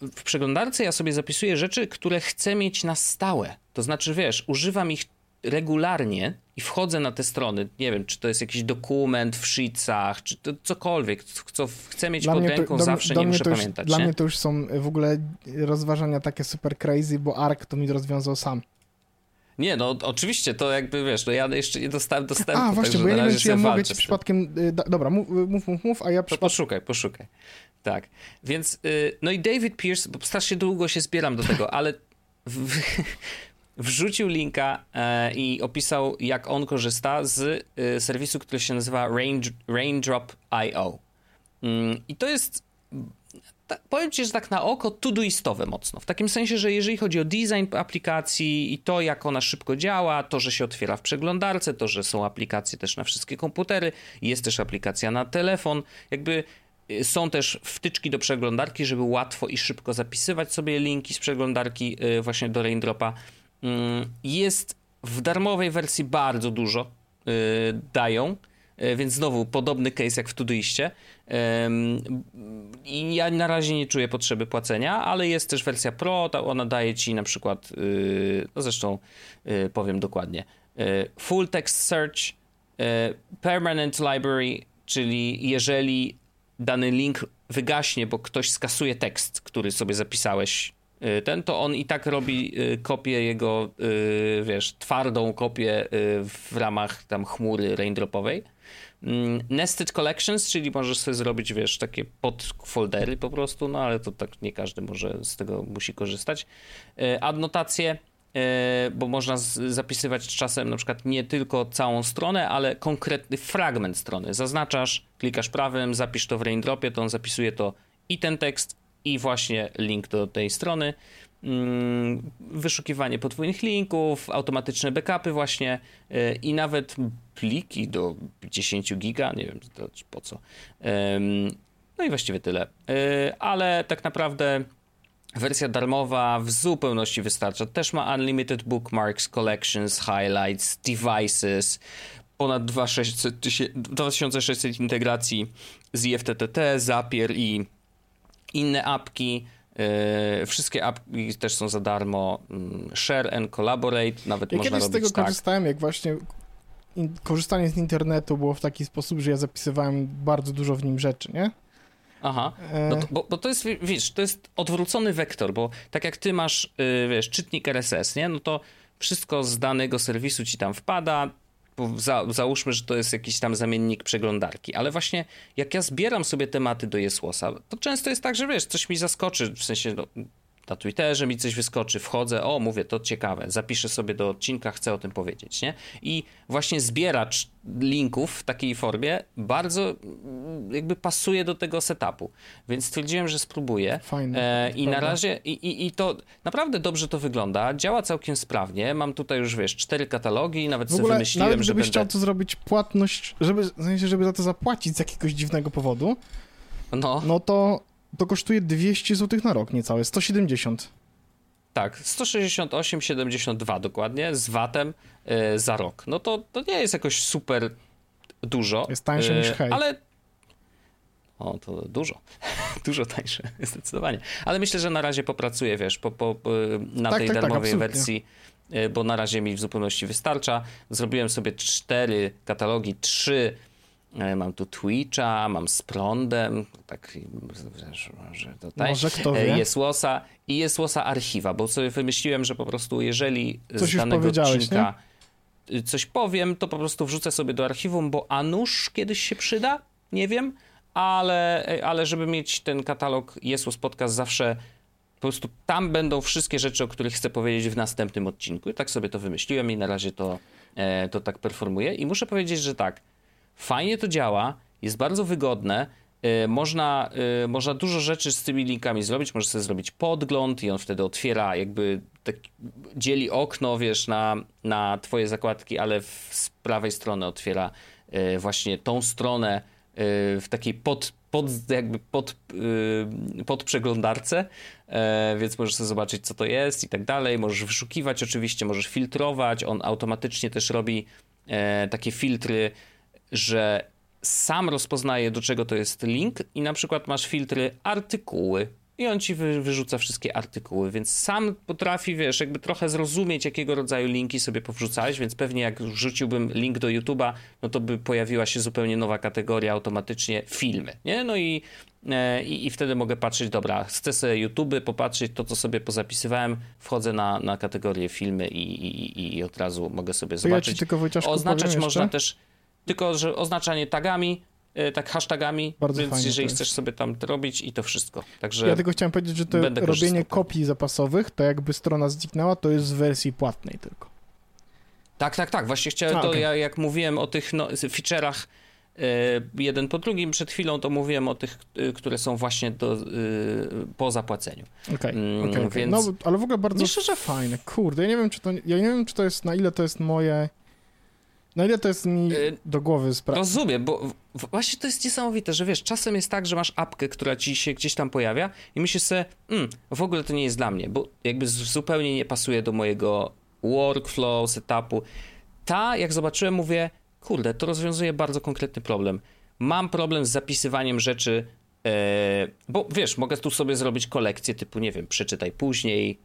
w przeglądarce ja sobie zapisuję rzeczy, które chcę mieć na stałe. To znaczy, wiesz, używam ich regularnie i wchodzę na te strony, nie wiem, czy to jest jakiś dokument w Sheetsach, czy to cokolwiek, co chcę mieć dla pod ręką, to, zawsze do, nie muszę już, pamiętać. Dla nie? mnie to już są w ogóle rozważania takie super crazy, bo ARK to mi rozwiązał sam. Nie, no oczywiście, to jakby wiesz, no ja jeszcze nie dostałem dostępu. A, właśnie, bo ja nie wiem, czy ja mogę ci przypadkiem... Y, dobra, mów, mów, mów, mów a ja... Przypad... poszukaj, poszukaj. Tak, więc, y, no i David Pierce, bo strasznie długo się zbieram do tego, ale w, wrzucił linka e, i opisał, jak on korzysta z y, serwisu, który się nazywa Raindrop.io. Mm, I to jest powiem ci, że tak na oko todoistowe mocno. W takim sensie, że jeżeli chodzi o design aplikacji i to, jak ona szybko działa, to, że się otwiera w przeglądarce, to, że są aplikacje też na wszystkie komputery, jest też aplikacja na telefon, jakby y, są też wtyczki do przeglądarki, żeby łatwo i szybko zapisywać sobie linki z przeglądarki y, właśnie do Raindropa. Mm, jest w darmowej wersji bardzo dużo y, dają. E, więc znowu podobny case jak w Todoiście. I ja na razie nie czuję potrzeby płacenia, ale jest też wersja Pro, ona daje ci na przykład, y, no zresztą y, powiem dokładnie, y, Full Text Search, Permanent Library, czyli jeżeli dany link wygaśnie, bo ktoś skasuje tekst, który sobie zapisałeś ten, to on i tak robi kopię jego, wiesz, twardą kopię w ramach tam chmury raindropowej. Mm, nested Collections, czyli możesz sobie zrobić, wiesz, takie podfoldery po prostu, no ale to tak nie każdy może z tego musi korzystać. Adnotacje, bo można zapisywać czasem na przykład nie tylko całą stronę, ale konkretny fragment strony. Zaznaczasz, klikasz prawym, zapisz to w raindropie, to on zapisuje to i ten tekst, i właśnie link do tej strony. Mm, wyszukiwanie podwójnych linków, automatyczne backupy właśnie e, i nawet pliki do 10 giga, nie wiem po co. No i właściwie tyle. E, ale tak naprawdę wersja darmowa w zupełności wystarcza. Też ma unlimited bookmarks, collections, highlights, devices, ponad 2600 integracji z IFTTT, Zapier i inne apki. Yy, wszystkie apki też są za darmo. Mm, share and collaborate, nawet ja można kiedyś robić z tego tak. korzystałem, jak właśnie in, korzystanie z internetu było w taki sposób, że ja zapisywałem bardzo dużo w nim rzeczy, nie? Aha, no to, bo, bo, to jest, wiesz, to jest odwrócony wektor, bo tak jak ty masz, yy, wiesz, czytnik RSS, nie? No to wszystko z danego serwisu ci tam wpada, za, załóżmy, że to jest jakiś tam zamiennik przeglądarki, ale właśnie jak ja zbieram sobie tematy do Jesłosa, to często jest tak, że wiesz, coś mi zaskoczy, w sensie no, na Twitterze mi coś wyskoczy, wchodzę, o mówię, to ciekawe, zapiszę sobie do odcinka, chcę o tym powiedzieć, nie? I właśnie zbieracz linków w takiej formie bardzo mm, jakby pasuje do tego setupu, więc stwierdziłem, że spróbuję. Fajne. E, I na razie, i, i, i to naprawdę dobrze to wygląda, działa całkiem sprawnie, mam tutaj już, wiesz, cztery katalogi, nawet w ogóle, sobie wymyśliłem, nawet że chciał będę... to zrobić płatność, żeby, w sensie, żeby za to zapłacić z jakiegoś dziwnego powodu, no, no to to kosztuje 200 zł na rok, niecałe, 170. Tak, 168,72 dokładnie z VAT-em yy, za rok. No to, to nie jest jakoś super dużo. Jest tańsze yy, niż hej. Ale o, to dużo. (laughs) dużo tańsze, (laughs) zdecydowanie. Ale myślę, że na razie popracuję, wiesz, po, po, na tak, tej tak, tak darmowej tak, wersji, bo na razie mi w zupełności wystarcza. Zrobiłem sobie cztery katalogi, trzy E, mam tu Twitcha, mam z prądem, tak, że tutaj Może kto wie? jest łosa i jest łosa archiwa, bo sobie wymyśliłem, że po prostu jeżeli coś z danego odcinka nie? coś powiem, to po prostu wrzucę sobie do archiwum, bo a nuż kiedyś się przyda, nie wiem, ale, ale żeby mieć ten katalog Jesłos Podcast zawsze po prostu tam będą wszystkie rzeczy, o których chcę powiedzieć w następnym odcinku. I tak sobie to wymyśliłem i na razie to, e, to tak performuję. I muszę powiedzieć, że tak, Fajnie to działa, jest bardzo wygodne. Y, można, y, można dużo rzeczy z tymi linkami zrobić. Możesz sobie zrobić podgląd i on wtedy otwiera, jakby tak, dzieli okno, wiesz, na, na twoje zakładki, ale w, z prawej strony otwiera y, właśnie tą stronę w takiej pod, pod, jakby pod, pod przeglądarce, więc możesz sobie zobaczyć, co to jest i tak dalej. Możesz wyszukiwać oczywiście, możesz filtrować. On automatycznie też robi takie filtry że sam rozpoznaje, do czego to jest link, i na przykład masz filtry artykuły i on ci wy, wyrzuca wszystkie artykuły, więc sam potrafi, wiesz, jakby trochę zrozumieć, jakiego rodzaju linki sobie powrzucałeś, więc pewnie jak wrzuciłbym link do YouTube'a, no to by pojawiła się zupełnie nowa kategoria automatycznie filmy, nie? No i, e, i, wtedy mogę patrzeć, dobra, chcę sobie YouTube, popatrzeć to, co sobie pozapisywałem, wchodzę na, na kategorię filmy i, i, i od razu mogę sobie zobaczyć. ja tylko Wojciaszku Oznaczać można jeszcze. też, tylko że oznaczanie tagami, e, tak hashtagami, Bardzo więc fajnie jeżeli chcesz sobie tam robić i to wszystko. Także Ja tylko chciałem powiedzieć, że to robienie korzystał. kopii zapasowych, to jakby strona zniknęła, to jest w wersji płatnej tylko. tak, tak, tak. Właśnie chciałem A, to, okej. ja, jak mówiłem o tych no, feature'ach e, jeden po drugim przed chwilą, to mówiłem o tych, e, które są właśnie do, po zapłaceniu. Okej, Mm, okej, okej. więc- No, ale w ogóle bardzo Myślę, że- fajne. Kurde, ja nie wiem, czy to, ja nie wiem, czy to jest, na ile to jest moje, na ile to jest mi Y, do głowy sprawia. Rozumiem, bo właśnie to jest niesamowite, że wiesz, czasem jest tak, że masz apkę, która ci się gdzieś tam pojawia i myślisz sobie, mm, w ogóle to nie jest dla mnie, bo jakby zupełnie nie pasuje do mojego workflow, setupu. Ta, jak zobaczyłem, mówię, kurde, to rozwiązuje bardzo konkretny problem. Mam problem z zapisywaniem rzeczy, e, bo wiesz, mogę tu sobie zrobić kolekcję typu, nie wiem, przeczytaj później,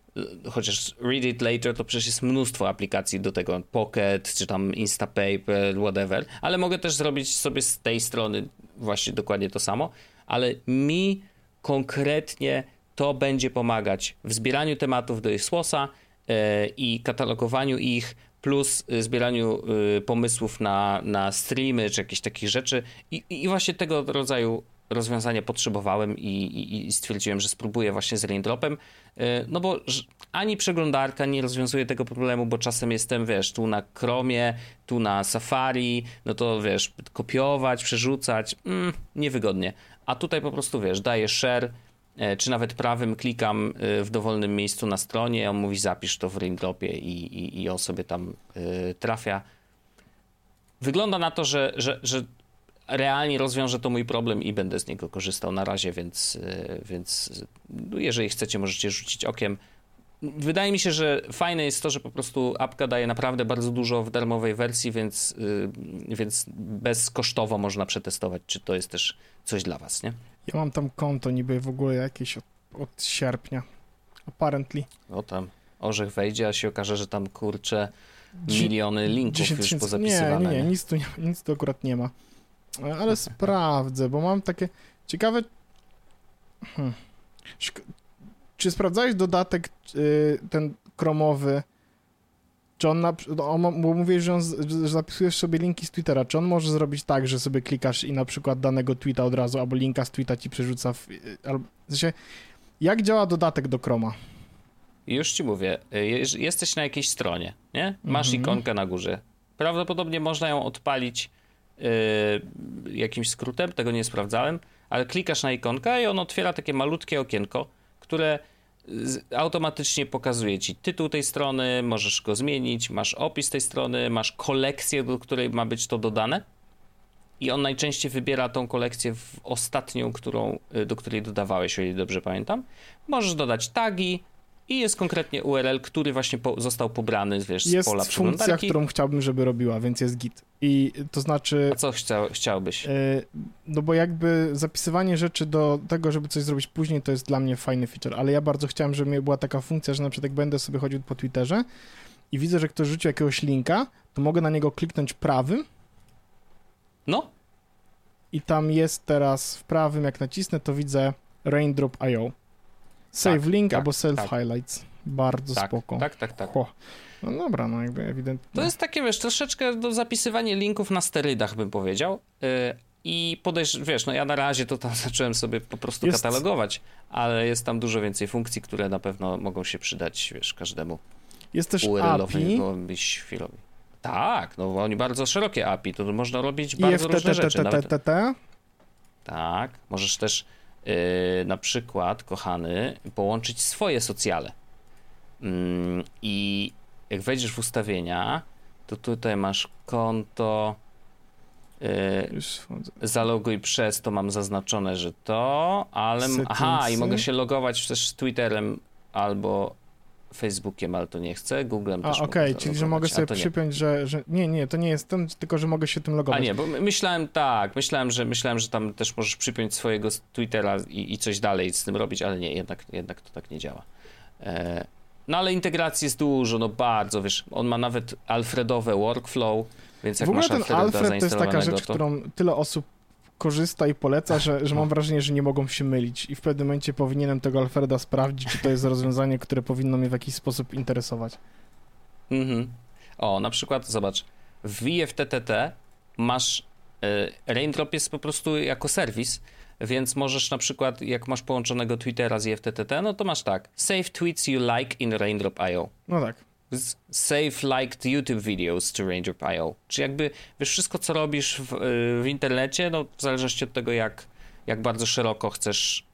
chociaż read it later, to przecież jest mnóstwo aplikacji do tego, Pocket, czy tam Instapaper, whatever, ale mogę też zrobić sobie z tej strony właśnie dokładnie to samo, ale mi konkretnie to będzie pomagać w zbieraniu tematów do Isłosa e, i katalogowaniu ich, plus y, zbieraniu y, pomysłów na, na streamy czy jakieś takich rzeczy. I, I właśnie tego rodzaju rozwiązania potrzebowałem i, i, i stwierdziłem, że spróbuję właśnie z raindropem. Y, No bo ani przeglądarka nie rozwiązuje tego problemu, bo czasem jestem, wiesz, tu na Chromie, tu na Safari, no to wiesz, kopiować, przerzucać, mm, niewygodnie. A tutaj po prostu, wiesz, daję share, e, czy nawet prawym klikam e, w dowolnym miejscu na stronie, on mówi zapisz to w raindropie i, i, i on sobie tam e, trafia. Wygląda na to, że, że, że realnie rozwiąże to mój problem i będę z niego korzystał na razie, więc, e, więc no, jeżeli chcecie, możecie rzucić okiem. Wydaje mi się, że fajne jest to, że po prostu apka daje naprawdę bardzo dużo w darmowej wersji, więc, y, więc bezkosztowo można przetestować, czy to jest też coś dla was, nie? Ja mam tam konto niby w ogóle jakieś od, od sierpnia. Apparently. O tam orzech wejdzie, a się okaże, że tam kurczę miliony linków 10 już pozapisywane. Nie, nie, nie, nic tu, nic tu akurat nie ma. Ale sprawdzę, bo mam takie ciekawe... Hmm. Czy sprawdzałeś dodatek y, ten kromowy? Czy on, na, on ma- bo mówisz, że, on, że zapisujesz sobie linki z Twittera. Czy on może zrobić tak, że sobie klikasz i na przykład danego tweeta od razu, albo linka z tweeta ci przerzuca w... y, Albo, w sensie, jak działa dodatek do Chroma? Już ci mówię, y, jesteś na jakiejś stronie, nie? Masz Mhm. ikonkę na górze. Prawdopodobnie można ją odpalić y, jakimś skrótem, tego nie sprawdzałem, ale klikasz na ikonkę i on otwiera takie malutkie okienko, które automatycznie pokazuje ci tytuł tej strony, możesz go zmienić, masz opis tej strony, masz kolekcję, do której ma być to dodane. I on najczęściej wybiera tą kolekcję w ostatnią, którą, y, do której dodawałeś, o ile dobrze pamiętam. Możesz dodać tagi i jest konkretnie URL, który właśnie po, został pobrany wiesz, z Jest pola funkcja, przeglądarki. którą chciałbym, żeby robiła, więc jest git. I to znaczy... A co chciał, chciałbyś? E, No bo jakby zapisywanie rzeczy do tego, żeby coś zrobić później, to jest dla mnie fajny feature, ale ja bardzo chciałem, żeby była taka funkcja, że na przykład jak będę sobie chodził po Twitterze i widzę, że ktoś rzucił jakiegoś linka, to mogę na niego kliknąć prawym No, i tam jest teraz w prawym, jak nacisnę, to widzę raindrop.io. Save Tak, link tak, albo self tak. highlights. Bardzo tak, spoko. tak, tak, tak. Ho. No dobra, no jakby ewidentnie. To jest takie, wiesz, troszeczkę do zapisywania linków na sterydach, bym powiedział. Yy, I podejrz, wiesz, no ja na razie to tam (laughs) zacząłem sobie po prostu Jest- katalogować, ale jest tam dużo więcej funkcji, które na pewno mogą się przydać, wiesz, każdemu Jest też API. Chwilowi. Tak, no bo oni bardzo szerokie API, to można robić bardzo różne rzeczy. Nawet, tak, możesz też na przykład, kochany, połączyć swoje socjale. Mm, I jak wejdziesz w ustawienia, to tutaj masz konto. Yy, zaloguj przez, to mam zaznaczone, że to, ale. Aha, i mogę się logować też z Twitterem albo Facebookiem, ale to nie chcę, Googlem A, też okej, mogę czyli że mogę sobie przypiąć, że, że... Nie, nie, to nie jest ten, tylko że mogę się tym logować. A nie, bo my- myślałem tak, myślałem, że myślałem, że tam też możesz przypiąć swojego Twittera i, i coś dalej z tym robić, ale nie, jednak, jednak to tak nie działa. E, no ale integracji jest dużo, no bardzo, wiesz, on ma nawet Alfredowe workflow, więc jak w ogóle masz ten Alfreda Alfred to jest taka rzecz, to... którą tyle osób korzysta i poleca, że, że mam wrażenie, że nie mogą się mylić i w pewnym momencie powinienem tego Alfreda sprawdzić, czy to jest rozwiązanie, które powinno mnie w jakiś sposób interesować. Mhm. O, na przykład, zobacz, w IFTTT masz, y, Raindrop jest po prostu jako serwis, więc możesz na przykład, jak masz połączonego Twittera z IFTTT, no to masz tak, save tweets you like in Raindrop.io. No tak. Save liked YouTube videos to Raindrop.io. Czy jakby, wiesz, wszystko co robisz w, y, w internecie, no w zależności od tego jak, jak bardzo szeroko chcesz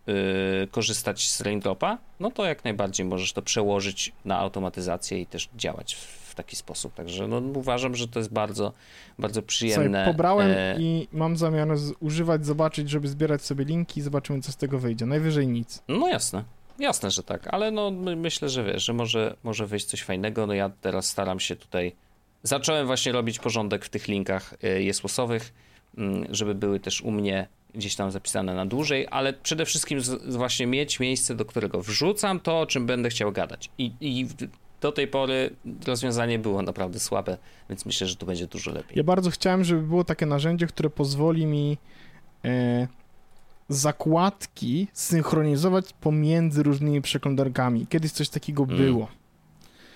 y, korzystać z Raindropa, no to jak najbardziej możesz to przełożyć na automatyzację i też działać w, w taki sposób. Także no, uważam, że to jest bardzo, bardzo przyjemne. Słuchaj, pobrałem e, i mam zamiar używać, zobaczyć, żeby zbierać sobie linki i zobaczymy, co z tego wyjdzie. Najwyżej nic. No jasne. Jasne, że tak, ale no my, myślę, że wiesz, że może, może wyjść coś fajnego. No ja teraz staram się tutaj. Zacząłem właśnie robić porządek w tych linkach y, jesłosowych, mm, żeby były też u mnie gdzieś tam zapisane na dłużej, ale przede wszystkim z, właśnie mieć miejsce, do którego wrzucam to, o czym będę chciał gadać. I, I do tej pory rozwiązanie było naprawdę słabe, więc myślę, że tu będzie dużo lepiej. Ja bardzo chciałem, żeby było takie narzędzie, które pozwoli mi e, zakładki synchronizować pomiędzy różnymi przeglądarkami. Kiedyś coś takiego Mm. było.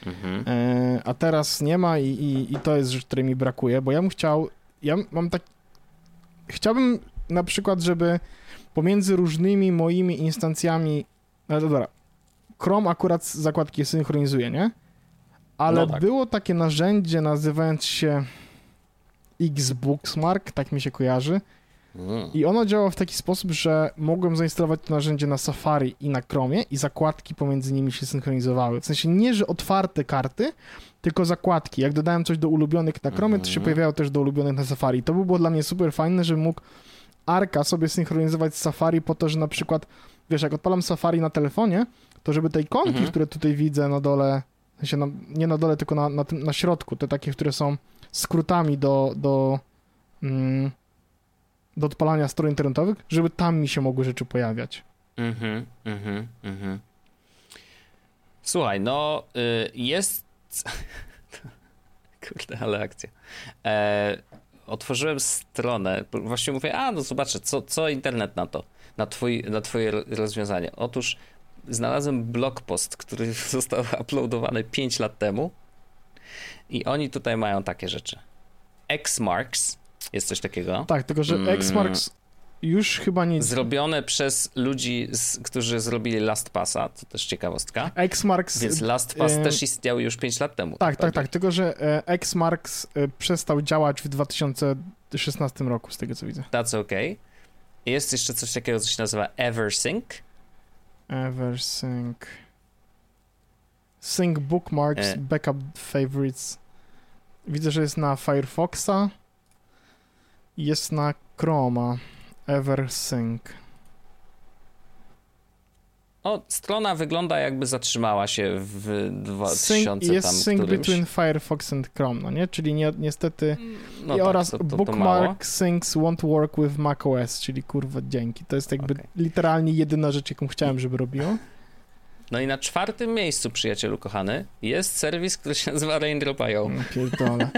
Mhm. E, a teraz nie ma i, i, i to jest rzecz, której mi brakuje, bo ja bym chciał, ja mam tak, chciałbym na przykład, żeby pomiędzy różnymi moimi instancjami, no dobra, Chrome akurat zakładki synchronizuje, nie? Ale No tak. było takie narzędzie nazywając się Xbookmark, tak mi się kojarzy, Mm. i ono działa w taki sposób, że mogłem zainstalować to narzędzie na Safari i na Chromie i zakładki pomiędzy nimi się synchronizowały. W sensie nie, że otwarte karty, tylko zakładki. Jak dodałem coś do ulubionych na Chromie, to się Mhm. pojawiało też do ulubionych na Safari. To by było dla mnie super fajne, że mógł Arka sobie synchronizować z Safari po to, że na przykład, wiesz, jak odpalam Safari na telefonie, to żeby te ikonki, Mhm. które tutaj widzę na dole, w sensie na, nie na dole, tylko na, na, tym, na środku, te takie, które są skrótami do, do, mm, do odpalania stron internetowych, żeby tam mi się mogły rzeczy pojawiać. Mhm, mhm, mhm. Słuchaj, no y, jest. (laughs) Kurde, ale akcja. E, otworzyłem stronę. Właśnie mówię, a no zobaczę, co, co internet na to, na, twój, na twoje ro- rozwiązanie. Otóż znalazłem blog post, który (laughs) został uploadowany 5 lat temu. I oni tutaj mają takie rzeczy. Xmarks, jest coś takiego. Tak, tylko że Mm. Xmarks już chyba nie... Zrobione przez ludzi, z, którzy zrobili LastPassa, to też ciekawostka. Xmarks... Więc LastPass e, też istniał już 5 lat temu. Tak, tak, prawie. tak, tylko że e, Xmarks e, przestał działać w 2016 roku, z tego co widzę. That's okay. Jest jeszcze coś takiego, co się nazywa EverSync. Eversync. Sync bookmarks, E. backup favorites. Widzę, że jest na Firefoxa. Jest na Chroma. Eversync. O, strona wygląda jakby zatrzymała się w 2000 Sync, jest tam sync którymś. between Firefox and Chrome, no nie? Czyli nie, niestety... No I tak, oraz to, to, to bookmark mało. syncs won't work with macOS, czyli kurwa dzięki. To jest jakby Okej. literalnie jedyna rzecz, jaką chciałem, żeby robiło. No i na czwartym miejscu, przyjacielu kochany, jest serwis, który się nazywa Raindrop.io. No pierdolę.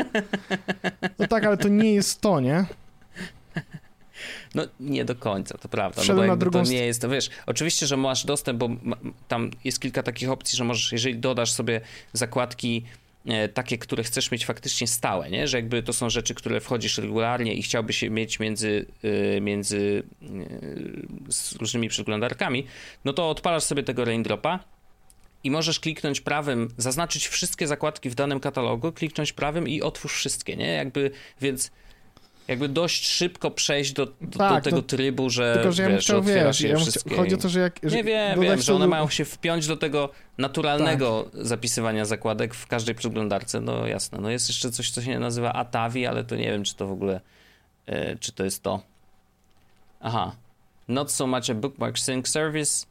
No tak, ale to nie jest to, nie? No nie do końca, to prawda. No bo na drugą to nie jest, to wiesz, oczywiście, że masz dostęp, bo ma, tam jest kilka takich opcji, że możesz, jeżeli dodasz sobie zakładki e, takie, które chcesz mieć faktycznie stałe, nie? że jakby to są rzeczy, które wchodzisz regularnie i chciałbyś je mieć między, e, między z różnymi przeglądarkami, no to odpalasz sobie tego Raindropa i możesz kliknąć prawym, zaznaczyć wszystkie zakładki w danym katalogu, kliknąć prawym i otwórz wszystkie, nie? Jakby, więc jakby dość szybko przejść do, do, Tak, do tego to- trybu, że Tylko, że ja wiesz, chciał, wiesz, ja wszystkie. chodzi o to, że jak... że Nie wiem, wiem, że one do- mają się wpiąć do tego naturalnego Tak. zapisywania zakładek w każdej przeglądarce, no jasne. No jest jeszcze coś, co się nazywa Atavi, ale to nie wiem, czy to w ogóle, e, czy to jest to. Aha. Not so much a bookmark sync service,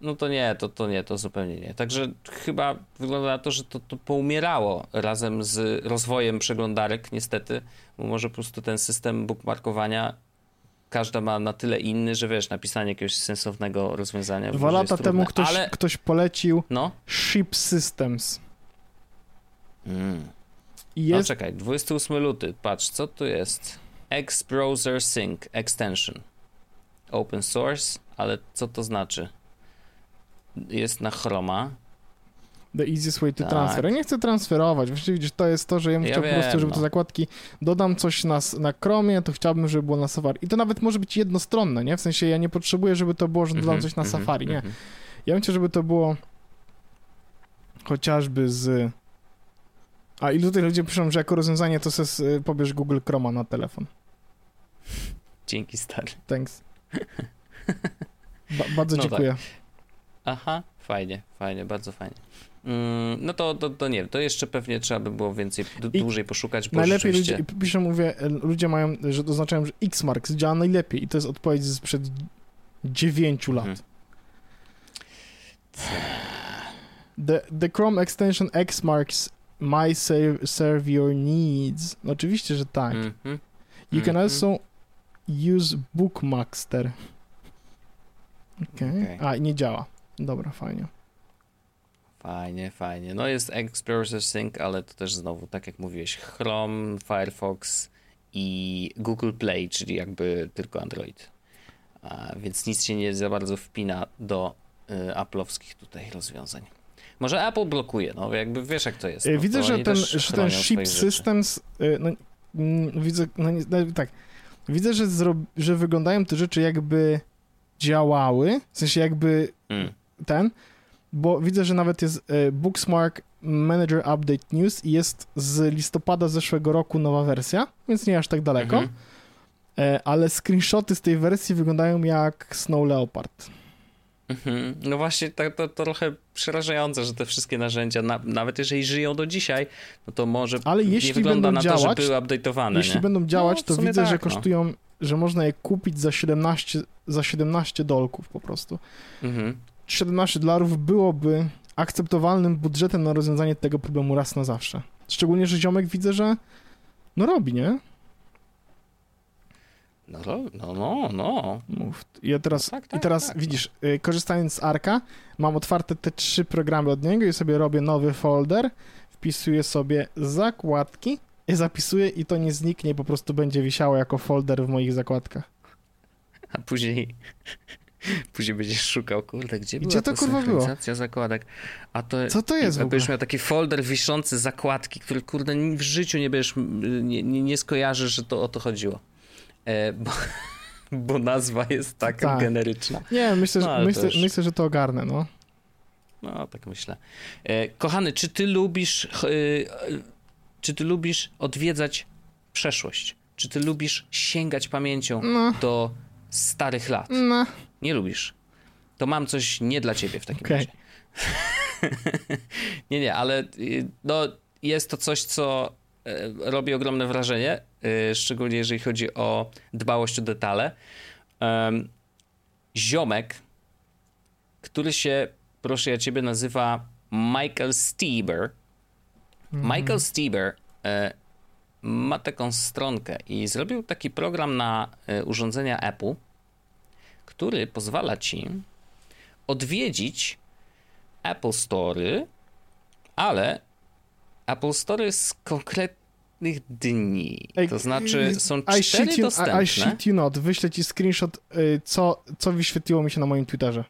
no to nie, to, to nie, to zupełnie nie. Także chyba wygląda na to, że to, to poumierało razem z rozwojem przeglądarek, niestety, bo może po prostu ten system bookmarkowania każda ma na tyle inny, że wiesz, napisanie jakiegoś sensownego rozwiązania. Dwa lata temu ktoś, Ale... ktoś polecił no? Ship Systems. Mm. Jest... No czekaj, 28 luty, patrz, co tu jest? X-Browser Sync Extension. Open source, ale co to znaczy? Jest na Chroma. The easiest way to tak. transfer. Ja nie chcę transferować. Właściwie widzisz, to jest to, że ja bym ja chciał wiem, po prostu, żeby no. te zakładki dodam coś na, na Chromie, to chciałbym, żeby było na Safari. I to nawet może być jednostronne, nie? W sensie ja nie potrzebuję, żeby to było, że dodam -hmm, coś na mm -hmm, Safari, nie. Mm -hmm. Ja bym chciał, żeby to było chociażby z... A i tutaj ludzie piszą, że jako rozwiązanie to sobie pobierz Google Chroma na telefon. Dzięki, stary. Thanks. (laughs) Ba bardzo no dziękuję. Tak. Aha, fajnie, fajnie, bardzo fajnie. Mm, no to, to, to, nie to jeszcze pewnie trzeba by było więcej, dłużej poszukać, bo Najlepiej rzeczywiście... ludzie, piszę, mówię, ludzie mają, że oznaczają, że Xmarks działa najlepiej i to jest odpowiedź sprzed 9 lat. Hmm. The, the Chrome extension Xmarks might serve, serve your needs. No, oczywiście, że tak. Mm -hmm. You can mm -hmm. also use Bookmaster. Okay. okay. A, nie działa. Dobra, fajnie. Fajnie, fajnie. No jest Explorer Sync, ale to też znowu, tak jak mówiłeś, Chrome, Firefox i Google Play, czyli jakby tylko Android. A, więc nic się nie za bardzo wpina do y, Apple'owskich tutaj rozwiązań. Może Apple blokuje, no jakby wiesz jak to jest. No, widzę, że ten, że ten Ship Systems, y, no, mm, widzę, no, no, tak, widzę, że, że wyglądają te rzeczy jakby działały, w sensie jakby mm. Ten, bo widzę, że nawet jest e, Booksmark Manager Update News i jest z listopada zeszłego roku nowa wersja, więc nie aż tak daleko, mm -hmm. ale screenshoty z tej wersji wyglądają jak Snow Leopard. Mhm. No właśnie, to, to, to, trochę przerażające, że te wszystkie narzędzia, na, nawet jeżeli żyją do dzisiaj, no to może Ale jeśli nie wygląda na działać, to, że były update'owane. Jeśli nie? będą działać, no, to widzę, tak, że no. kosztują że można je kupić za 17, za 17 dolków po prostu. Mhm. 17 dolarów byłoby akceptowalnym budżetem na rozwiązanie tego problemu raz na zawsze. Szczególnie, że ziomek widzę, że no robi, nie? No, no, no. no. Mów. Ja teraz, no tak, tak, I teraz tak, widzisz, no. Korzystając z Arka, mam otwarte te trzy programy od niego i sobie robię nowy folder, wpisuję sobie zakładki je (laughs) zapisuję i to nie zniknie, po prostu będzie wisiało jako folder w moich zakładkach. A później Później będziesz szukał, kurde, gdzie, gdzie była to kurwa było? zakładek. A to, Co to jest? Będziesz miał taki folder wiszący zakładki, który kurde w życiu nie będziesz, nie, nie, nie skojarzysz, że to o to chodziło. E, bo, (laughs) bo nazwa jest taka tak. generyczna. Nie, myślę, że, no, myślę, już... myślę, że to ogarnę, no. No, tak myślę. E, kochany, czy ty lubisz e, czy ty lubisz odwiedzać przeszłość? Czy ty lubisz sięgać pamięcią no. do starych lat? No. Nie lubisz. To mam coś nie dla ciebie w takim okay. razie. (laughs) nie, nie, ale y, no, jest to coś, co e, robi ogromne wrażenie, e, szczególnie jeżeli chodzi o dbałość o detale. Ziomek, który się, proszę ja ciebie, nazywa Michael Stieber, Mhm. Michael Stieber e, ma taką stronkę i zrobił taki program na urządzenia Apple, który pozwala ci odwiedzić Apple Store, ale Apple Store z konkretnych dni. Ej, to znaczy są I cztery you, dostępne. I, I shit you not. Wyślę ci screenshot, y, co, co wyświetliło mi się na moim Twitterze.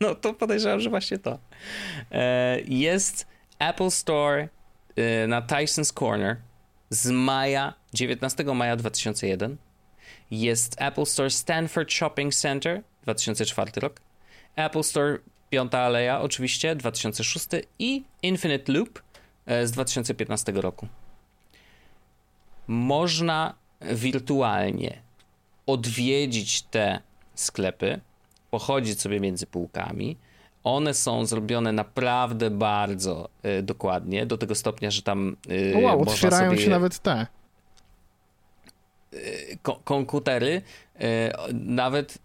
No to podejrzewam, że właśnie to. E, jest Apple Store y, na Tyson's Corner z maja, 19 maja 2001. Jest Apple Store Stanford Shopping Center, 2004 rok. Apple Store Piąta Aleja, oczywiście, 2006 i Infinite Loop y, z 2015 roku. Można wirtualnie odwiedzić te sklepy, pochodzić sobie między półkami, one są zrobione naprawdę bardzo y, dokładnie, do tego stopnia, że tam. Y, wow, otwierają sobie... się nawet te. Komputery, nawet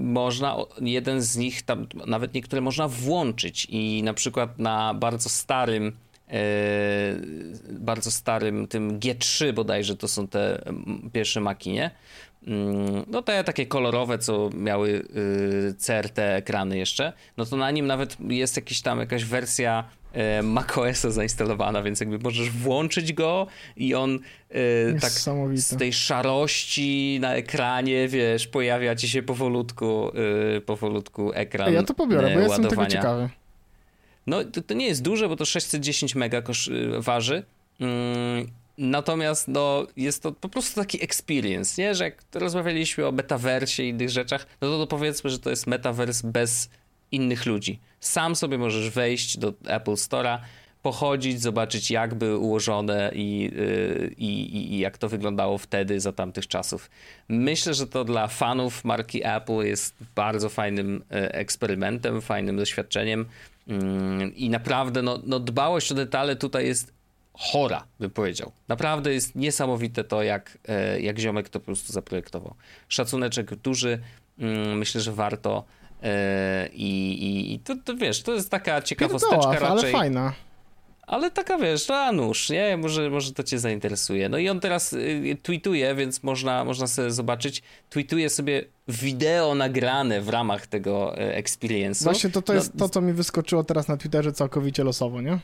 można, jeden z nich, tam nawet niektóre można włączyć i na przykład na bardzo starym bardzo starym tym G3 bodajże to są te pierwsze maki, nie? Mm, no te takie kolorowe, co miały y, CRT ekrany jeszcze, no to na nim nawet jest jakiś tam jakaś wersja macOSa zainstalowana, więc jakby możesz włączyć go i on e, tak z tej szarości na ekranie, wiesz, pojawia ci się powolutku, e, powolutku ekran Ja to pobiorę, bo jestem tego ciekawy. No to, to, nie jest duże, bo to 610 mega kosz, waży. Mm, Natomiast no, jest to po prostu taki experience, nie? Że jak rozmawialiśmy o metaversie i innych rzeczach, no to, to powiedzmy, że to jest metavers bez innych ludzi. Sam sobie możesz wejść do Apple Store'a, pochodzić, zobaczyć jak były ułożone i, yy, i, i, jak to wyglądało wtedy za tamtych czasów. Myślę, że to dla fanów marki Apple jest bardzo fajnym yy, eksperymentem, fajnym doświadczeniem yy, i naprawdę no, no, dbałość o detale tutaj jest chora, bym powiedział. Naprawdę jest niesamowite to, jak, e, jak ziomek to po prostu zaprojektował. Szacuneczek duży, mm, myślę, że warto e, i, i to, to wiesz, to jest taka ciekawosteczka raczej. ale fajna. Ale taka wiesz, to Anusz, nie? Może, może to cię zainteresuje. No i on teraz y, tweetuje, więc można, można sobie zobaczyć. Tweetuje sobie wideo nagrane w ramach tego e, experience'u. Właśnie to, to no, jest to, co mi wyskoczyło teraz na Twitterze całkowicie losowo, nie?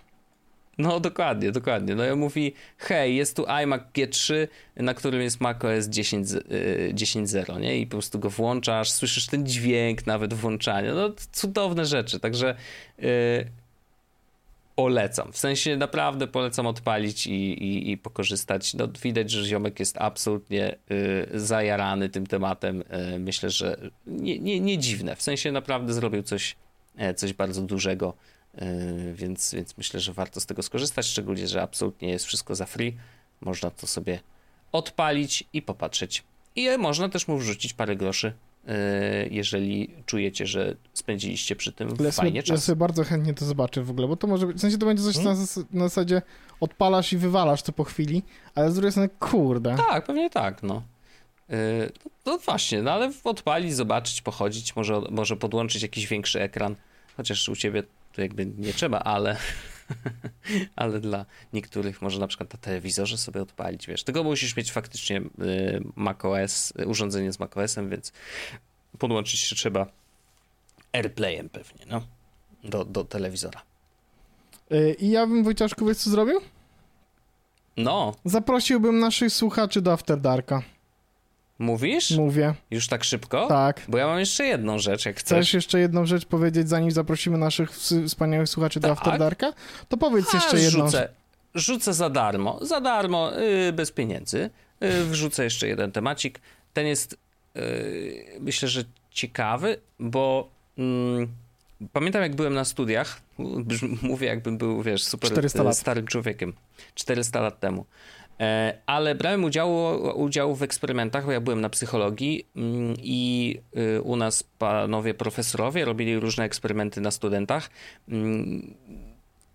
No dokładnie, dokładnie. No i mówi, hej, jest tu iMac G3, na którym jest macOS 10.0, nie? I po prostu go włączasz, słyszysz ten dźwięk nawet włączania. No cudowne rzeczy, także yy, polecam. W sensie naprawdę polecam odpalić i, i, i pokorzystać. No widać, że ziomek jest absolutnie yy, zajarany tym tematem. Yy, myślę, że nie, nie, nie dziwne. W sensie naprawdę zrobił coś, e, coś bardzo dużego więc, więc myślę, że warto z tego skorzystać, szczególnie, że absolutnie jest wszystko za free. Można to sobie odpalić i popatrzeć. I można też mu wrzucić parę groszy, yy, jeżeli czujecie, że spędziliście przy tym ja fajnie sobie, czas. Ja sobie bardzo chętnie to zobaczę w ogóle, bo to może być, w sensie to będzie coś hmm? na, na zasadzie odpalasz i wywalasz to po chwili, ale z drugiej strony, kurde. Tak, pewnie tak, no. Yy, no, no właśnie, no ale odpalić, zobaczyć, pochodzić, może, może podłączyć jakiś większy ekran, chociaż u ciebie tu jakby nie trzeba, ale, (laughs) ale dla niektórych może na przykład na telewizorze sobie odpalić, wiesz. Tego musisz mieć faktycznie y, macOS, urządzenie z macOSem, więc podłączyć się trzeba AirPlayem pewnie, no, do, do telewizora. Y, I ja bym, Wojciaszku, wiesz co zrobił? No. Zaprosiłbym naszych słuchaczy do After Darka. Mówisz? Mówię. Już tak szybko? Tak. Bo ja mam jeszcze jedną rzecz, jak chcesz. Chcesz jeszcze jedną rzecz powiedzieć, zanim zaprosimy naszych wspaniałych słuchaczy tak. do After Darka? To powiedz A, jeszcze jedną. Rzucę, rzucę za darmo. Za darmo, yy, bez pieniędzy. Yy, wrzucę jeszcze jeden temacik. Ten jest, yy, myślę, że ciekawy, bo mm, pamiętam jak byłem na studiach, (laughs) mówię jakbym był, wiesz, super starym człowiekiem. 400 lat temu. E, ale brałem udział, udział w eksperymentach, bo ja byłem na psychologii mm, i y, u nas panowie profesorowie robili różne eksperymenty na studentach. Mm,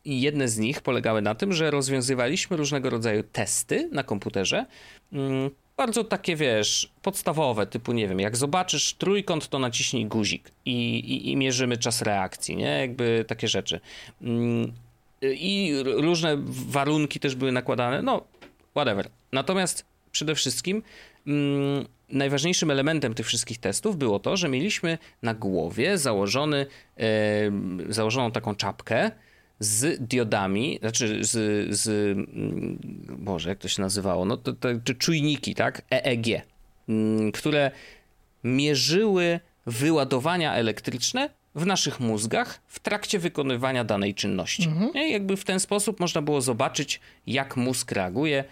I jedne z nich polegały na tym, że rozwiązywaliśmy różnego rodzaju testy na komputerze. Mm, bardzo takie, wiesz, podstawowe, typu, nie wiem, jak zobaczysz trójkąt, to naciśnij guzik i, i, i mierzymy czas reakcji, nie? Jakby takie rzeczy. I różne warunki też były nakładane. No, whatever. Natomiast przede wszystkim mm, najważniejszym elementem tych wszystkich testów było to, że mieliśmy na głowie założony, e, założoną taką czapkę z diodami, znaczy z, z mm, Boże, jak to się nazywało, no to, to, to czujniki, tak, EEG, mm, które mierzyły wyładowania elektryczne w naszych mózgach w trakcie wykonywania danej czynności. Mhm. I jakby w ten sposób można było zobaczyć, jak mózg reaguje,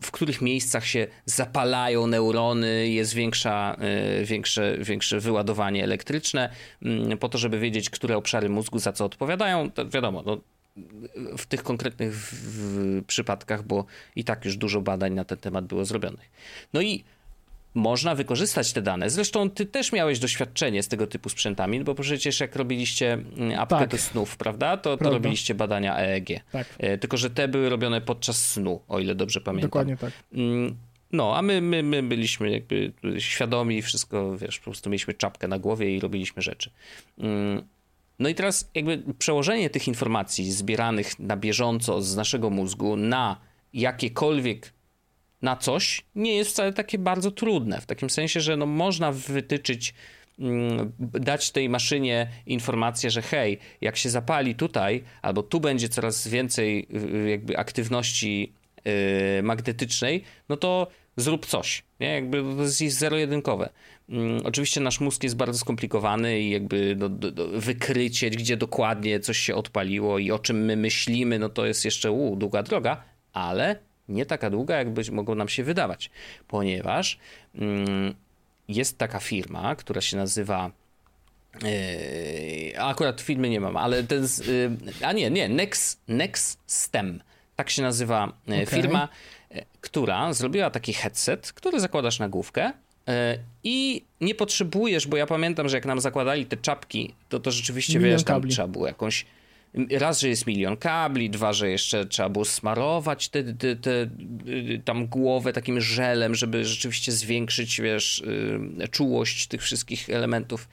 w których miejscach się zapalają neurony, jest większa, y, większe, większe wyładowanie elektryczne, mm, po to, żeby wiedzieć, które obszary mózgu za co odpowiadają. To wiadomo, no, w tych konkretnych w, w przypadkach, bo i tak już dużo badań na ten temat było zrobionych. No i można wykorzystać te dane. Zresztą ty też miałeś doświadczenie z tego typu sprzętami, bo przecież jak robiliście mm, apkę tak. do snów, prawda? To, to robiliście badania EEG. Tak. E, tylko, że te były robione podczas snu, o ile dobrze pamiętam. Dokładnie tak. Mm, No, a my, my, my byliśmy jakby świadomi, wszystko, wiesz, po prostu mieliśmy czapkę na głowie i robiliśmy rzeczy. Mm, no i teraz jakby przełożenie tych informacji zbieranych na bieżąco z naszego mózgu na jakiekolwiek na coś nie jest wcale takie bardzo trudne. W takim sensie, że no można wytyczyć, mm, dać tej maszynie informację, że hej, jak się zapali tutaj, albo tu będzie coraz więcej y, jakby aktywności y, magnetycznej, no to zrób coś. Nie? Jakby to jest zero-jedynkowe. Mm, oczywiście nasz mózg jest bardzo skomplikowany i jakby do, do, do wykrycie, gdzie dokładnie coś się odpaliło i o czym my myślimy, no to jest jeszcze u, długa droga, ale nie taka długa, jak być mogło nam się wydawać, ponieważ mm, jest taka firma, która się nazywa Yy, akurat filmy nie mam, ale ten. Yy, a nie, nie, Next, Next STEM. Tak się nazywa okay. firma, która zrobiła taki headset, który zakładasz na główkę i nie potrzebujesz, bo ja pamiętam, że jak nam zakładali te czapki, to to rzeczywiście, Milion wiesz, tam kabli. trzeba było jakąś raz, że jest milion kabli, dwa, że jeszcze trzeba było smarować te, te, te, tam głowę takim żelem, żeby rzeczywiście zwiększyć, wiesz, y, czułość tych wszystkich elementów.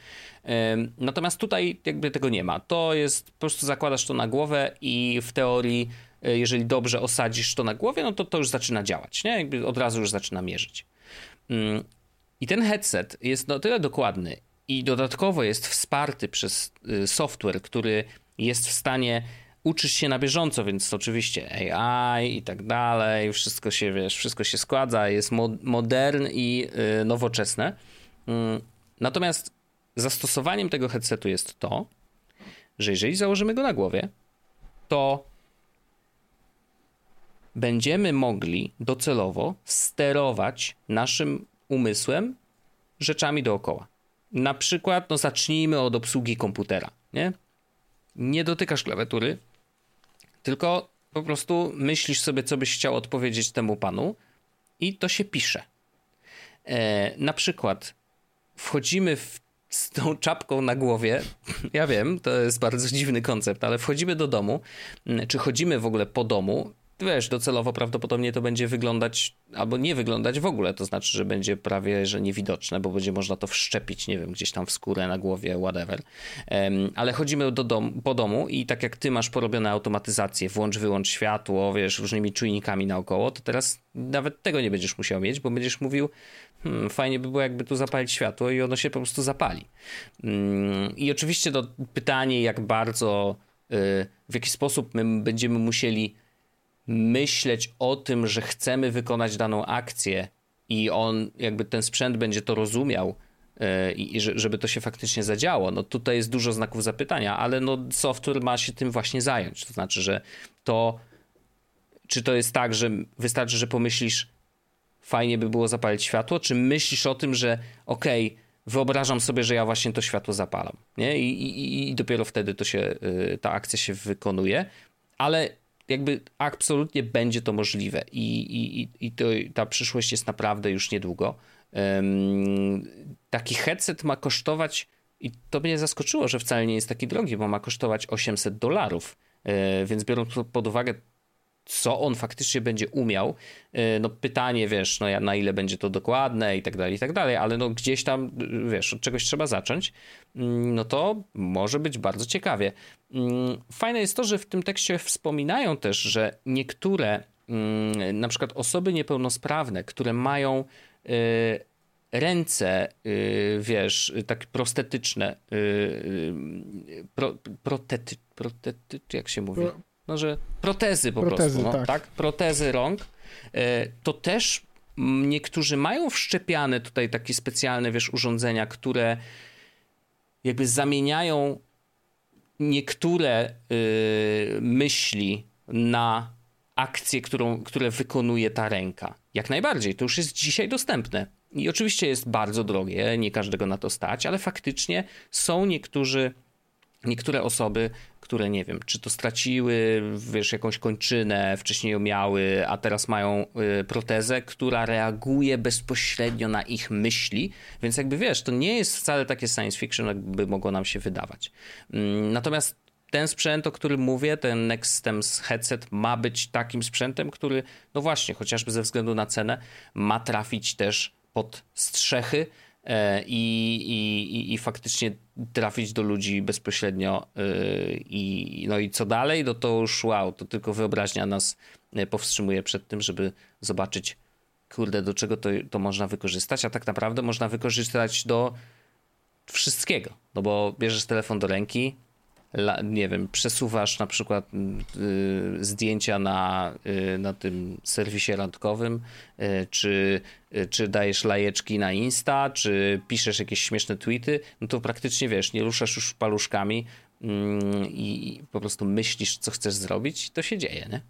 Natomiast tutaj jakby tego nie ma. To jest, po prostu zakładasz to na głowę i w teorii, y, jeżeli dobrze osadzisz to na głowie, no to to już zaczyna działać, nie? Jakby od razu już zaczyna mierzyć. I ten headset jest no tyle dokładny i dodatkowo jest wsparty przez y, software, który jest w stanie uczyć się na bieżąco, więc oczywiście AI i tak dalej, wszystko się, wiesz, wszystko się składa, jest mo modern i yy, nowoczesne. Yy. Natomiast zastosowaniem tego headsetu jest to, że jeżeli założymy go na głowie, to będziemy mogli docelowo sterować naszym umysłem rzeczami dookoła. Na przykład, no zacznijmy od obsługi komputera, nie? Nie dotykasz klawiatury, tylko po prostu myślisz sobie, co byś chciał odpowiedzieć temu panu i to się pisze. E, na przykład wchodzimy w, z tą czapką na głowie. Ja wiem, to jest bardzo dziwny koncept, ale wchodzimy do domu, czy chodzimy w ogóle po domu wiesz, docelowo prawdopodobnie to będzie wyglądać, albo nie wyglądać w ogóle, to znaczy, że będzie prawie, że niewidoczne, bo będzie można to wszczepić, nie wiem, gdzieś tam w skórę, na głowie, whatever. Um, ale chodzimy do dom, po domu i tak jak ty masz porobione automatyzację, włącz, wyłącz światło, wiesz, różnymi czujnikami naokoło, to teraz nawet tego nie będziesz musiał mieć, bo będziesz mówił, hmm, fajnie by było jakby tu zapalić światło i ono się po prostu zapali. Um, I oczywiście to pytanie, jak bardzo, y, w jaki sposób my będziemy musieli myśleć o tym, że chcemy wykonać daną akcję i on, jakby ten sprzęt będzie to rozumiał e, i żeby to się faktycznie zadziało, no tutaj jest dużo znaków zapytania, ale no software ma się tym właśnie zająć. To znaczy, że to, czy to jest tak, że wystarczy, że pomyślisz, fajnie by było zapalić światło, czy myślisz o tym, że okej, okay, wyobrażam sobie, że ja właśnie to światło zapalam, nie? I, i, i dopiero wtedy to się, e, ta akcja się wykonuje, ale jakby absolutnie będzie to możliwe i, i, i to, ta przyszłość jest naprawdę już niedługo. Um, taki headset ma kosztować, i to mnie zaskoczyło, że wcale nie jest taki drogi, bo ma kosztować 800 dolarów. E, więc biorąc pod uwagę co on faktycznie będzie umiał. E, no pytanie, wiesz, no na ile będzie to dokładne i tak dalej, i tak dalej, ale no gdzieś tam, wiesz, od czegoś trzeba zacząć, mm, no to może być bardzo ciekawie. Mm, fajne jest to, że w tym tekście wspominają też, że niektóre, mm, na przykład osoby niepełnosprawne, które mają e, ręce, wiesz, tak prostetyczne, pro, protety, protety, jak się mówi? No, że protezy po protezy, prostu, no, tak. tak. Protezy rąk, e, to też niektórzy mają wszczepiane tutaj takie specjalne, wiesz, urządzenia, które jakby zamieniają niektóre y, myśli na akcję, którą, które wykonuje ta ręka. Jak najbardziej, to już jest dzisiaj dostępne. I oczywiście jest bardzo drogie, nie każdego na to stać, ale faktycznie są niektórzy, niektóre osoby, które nie wiem, czy to straciły, wiesz, jakąś kończynę, wcześniej ją miały, a teraz mają y, protezę, która reaguje bezpośrednio na ich myśli, więc jakby wiesz, to nie jest wcale takie science fiction, jakby mogło nam się wydawać. Mm, natomiast ten sprzęt, o którym mówię, ten Nextstems headset ma być takim sprzętem, który, no właśnie, chociażby ze względu na cenę, ma trafić też pod strzechy e, i, i, i faktycznie trafić do ludzi bezpośrednio. E, I, no i co dalej? No to już wow, to tylko wyobraźnia nas e, powstrzymuje przed tym, żeby zobaczyć, kurde, do czego to, to można wykorzystać, a tak naprawdę można wykorzystać do wszystkiego. No bo bierzesz telefon do ręki, nie wiem, przesuwasz na przykład y, zdjęcia na, y, na tym serwisie randkowym, y, czy, y, czy dajesz lajeczki na Insta, czy piszesz jakieś śmieszne tweety, no to praktycznie wiesz, nie ruszasz już paluszkami mm, i po prostu myślisz, co chcesz zrobić, to się dzieje, nie?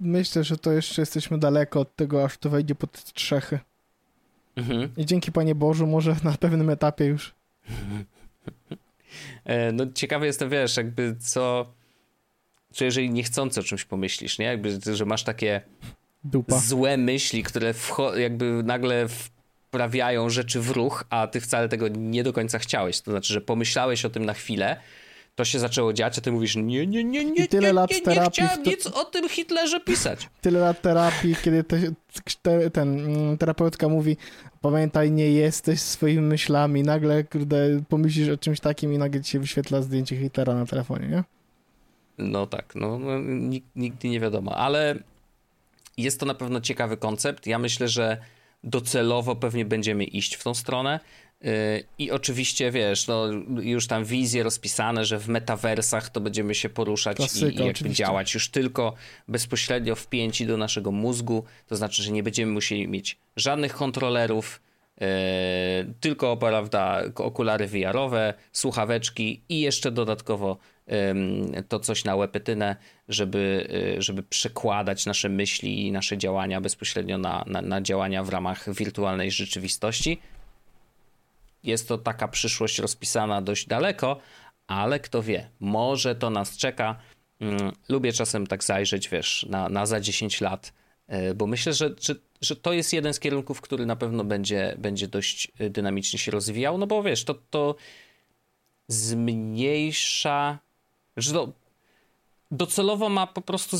Myślę, że to jeszcze jesteśmy daleko od tego, aż to wejdzie pod strzechy. Mhm. I dzięki Panie Bożu, może na pewnym etapie już. (laughs) no ciekawy jestem, wiesz, jakby co, czy jeżeli niechcący o czymś pomyślisz, nie? Jakby, że masz takie Dupa. złe myśli, które jakby nagle wprawiają rzeczy w ruch, a ty wcale tego nie do końca chciałeś. To znaczy, że pomyślałeś o tym na chwilę, to się zaczęło dziać, a ty mówisz, nie, nie, nie, nie, I tyle nie, lat nie, terapii nie chciałem to... nic o tym Hitlerze pisać. Tyle lat terapii, kiedy te, te, ten mm, terapeutka mówi, pamiętaj, nie jesteś swoimi myślami, nagle, kurde, pomyślisz o czymś takim i nagle ci się wyświetla zdjęcie Hitlera na telefonie, nie? No tak, no, no nigdy nie wiadomo, ale jest to na pewno ciekawy koncept. Ja myślę, że docelowo pewnie będziemy iść w tą stronę. Y, I oczywiście, wiesz, no, już tam wizje rozpisane, że w metaversach to będziemy się poruszać Klasyka, i, i jakby działać już tylko bezpośrednio wpięci do naszego mózgu. To znaczy, że nie będziemy musieli mieć żadnych kontrolerów, yy, tylko, prawda, okulary VR-owe, słuchaweczki i jeszcze dodatkowo to coś na łepetynę, żeby, yy, żeby przekładać nasze myśli i nasze działania bezpośrednio na, na, na działania w ramach wirtualnej rzeczywistości jest to taka przyszłość rozpisana dość daleko, ale kto wie, może to nas czeka. Mm, lubię czasem tak zajrzeć, wiesz, na, na za 10 lat, e, bo myślę, że, że, że to jest jeden z kierunków, który na pewno będzie, będzie dość e, dynamicznie się rozwijał, no bo wiesz, to, to zmniejsza, że to docelowo ma po prostu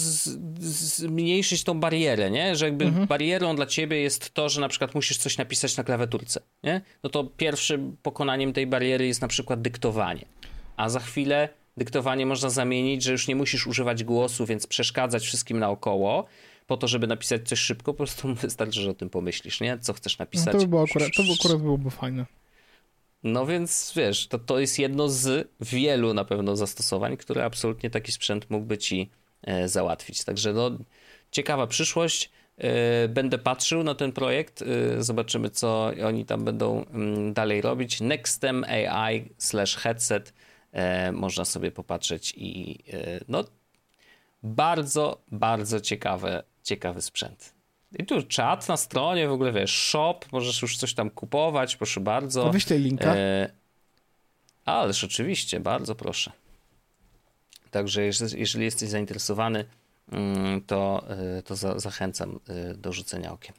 zmniejszyć tą barierę, nie? Że jakby mhm. barierą dla ciebie jest to, że na przykład musisz coś napisać na klawiaturce, nie? No to pierwszym pokonaniem tej bariery jest na przykład dyktowanie. A za chwilę dyktowanie można zamienić, że już nie musisz używać głosu, więc przeszkadzać wszystkim naokoło, po to, żeby napisać coś szybko, po prostu (laughs) wystarczy, że o tym pomyślisz, nie? Co chcesz napisać. No to, by było akurat, to by akurat byłoby fajne. No więc wiesz, to, to jest jedno z wielu na pewno zastosowań, które absolutnie taki sprzęt mógłby ci e, załatwić. Także no, ciekawa przyszłość. E, będę patrzył na ten projekt, e, zobaczymy co oni tam będą mm, dalej robić. Nextem AI slash headset e, można sobie popatrzeć i e, no bardzo, bardzo ciekawe, ciekawy sprzęt. I tu czat na stronie, w ogóle wiesz, shop, możesz już coś tam kupować, proszę bardzo. Wyślij linka. E... Ależ oczywiście, bardzo proszę. Także jeżeli jesteś zainteresowany, mm, to, e, to za, zachęcam e, do rzucenia okiem.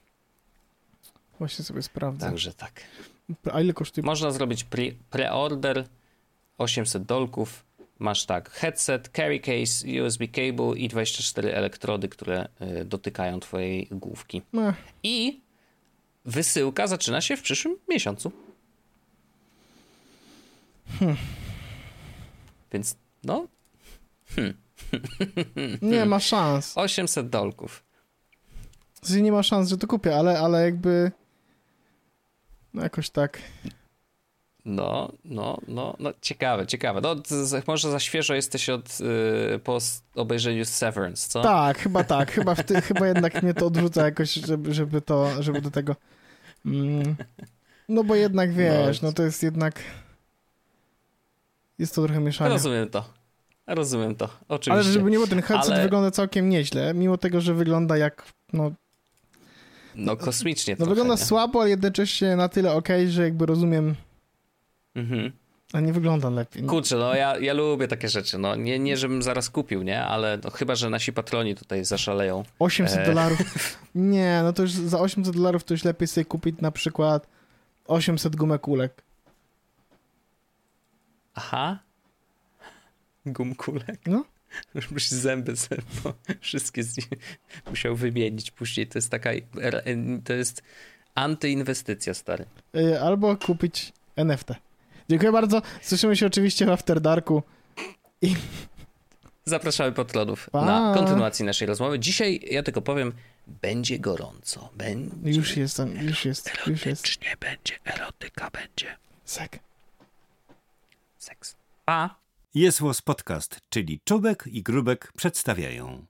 Właśnie sobie sprawdzę. Także tak. A ile kosztuje? Można zrobić pre-order 800 dolków masz tak, headset, carry case, USB cable i 24 elektrody, które y, dotykają twojej główki. Ech. I wysyłka zaczyna się w przyszłym miesiącu. Hmm. Więc no. Hmm. (laughs) Nie ma szans. 800 dolków. Nie ma szans, że to kupię, ale, ale jakby. No jakoś tak. No, no, no, no, ciekawe, ciekawe. No, może za świeżo jesteś od, yy, po obejrzeniu Severance, co? Tak, chyba tak. Chyba, ty, chyba jednak mnie to odrzuca jakoś, żeby, żeby to, żeby do tego... Mm, no bo jednak wiesz, no, no to jest jednak... Jest to trochę mieszanie. Rozumiem to. Rozumiem to, oczywiście. Ale żeby nie było, ten headset ale... wygląda całkiem nieźle, mimo tego, że wygląda jak, no... No kosmicznie No trochę, wygląda nie? słabo, ale jednocześnie na tyle ok, że jakby rozumiem Mhm. A nie wygląda lepiej. No. Kurczę, no ja, ja lubię takie rzeczy. No, nie, nie, żebym zaraz kupił, nie? Ale no, chyba, że nasi patroni tutaj zaszaleją. 800 e... dolarów. (laughs) Nie, no to już za 800 dolarów to już lepiej sobie kupić na przykład 800 gumekulek. Aha. gumkulek. No. Już musi zęby sobie, wszystkie z nich musiał wymienić później. To jest taka, to jest antyinwestycja, stary. Y, Albo kupić NFT. Dziękuję bardzo. Słyszymy się oczywiście w After Darku. I Zapraszamy Pa. na kontynuację naszej rozmowy. Dzisiaj, ja tylko powiem, będzie gorąco. Będzie już jest, już jest, już jest. erotycznie, będzie erotyka, będzie Sek. seks. Pa! Jest Podcast, czyli Czubek i Grubek przedstawiają.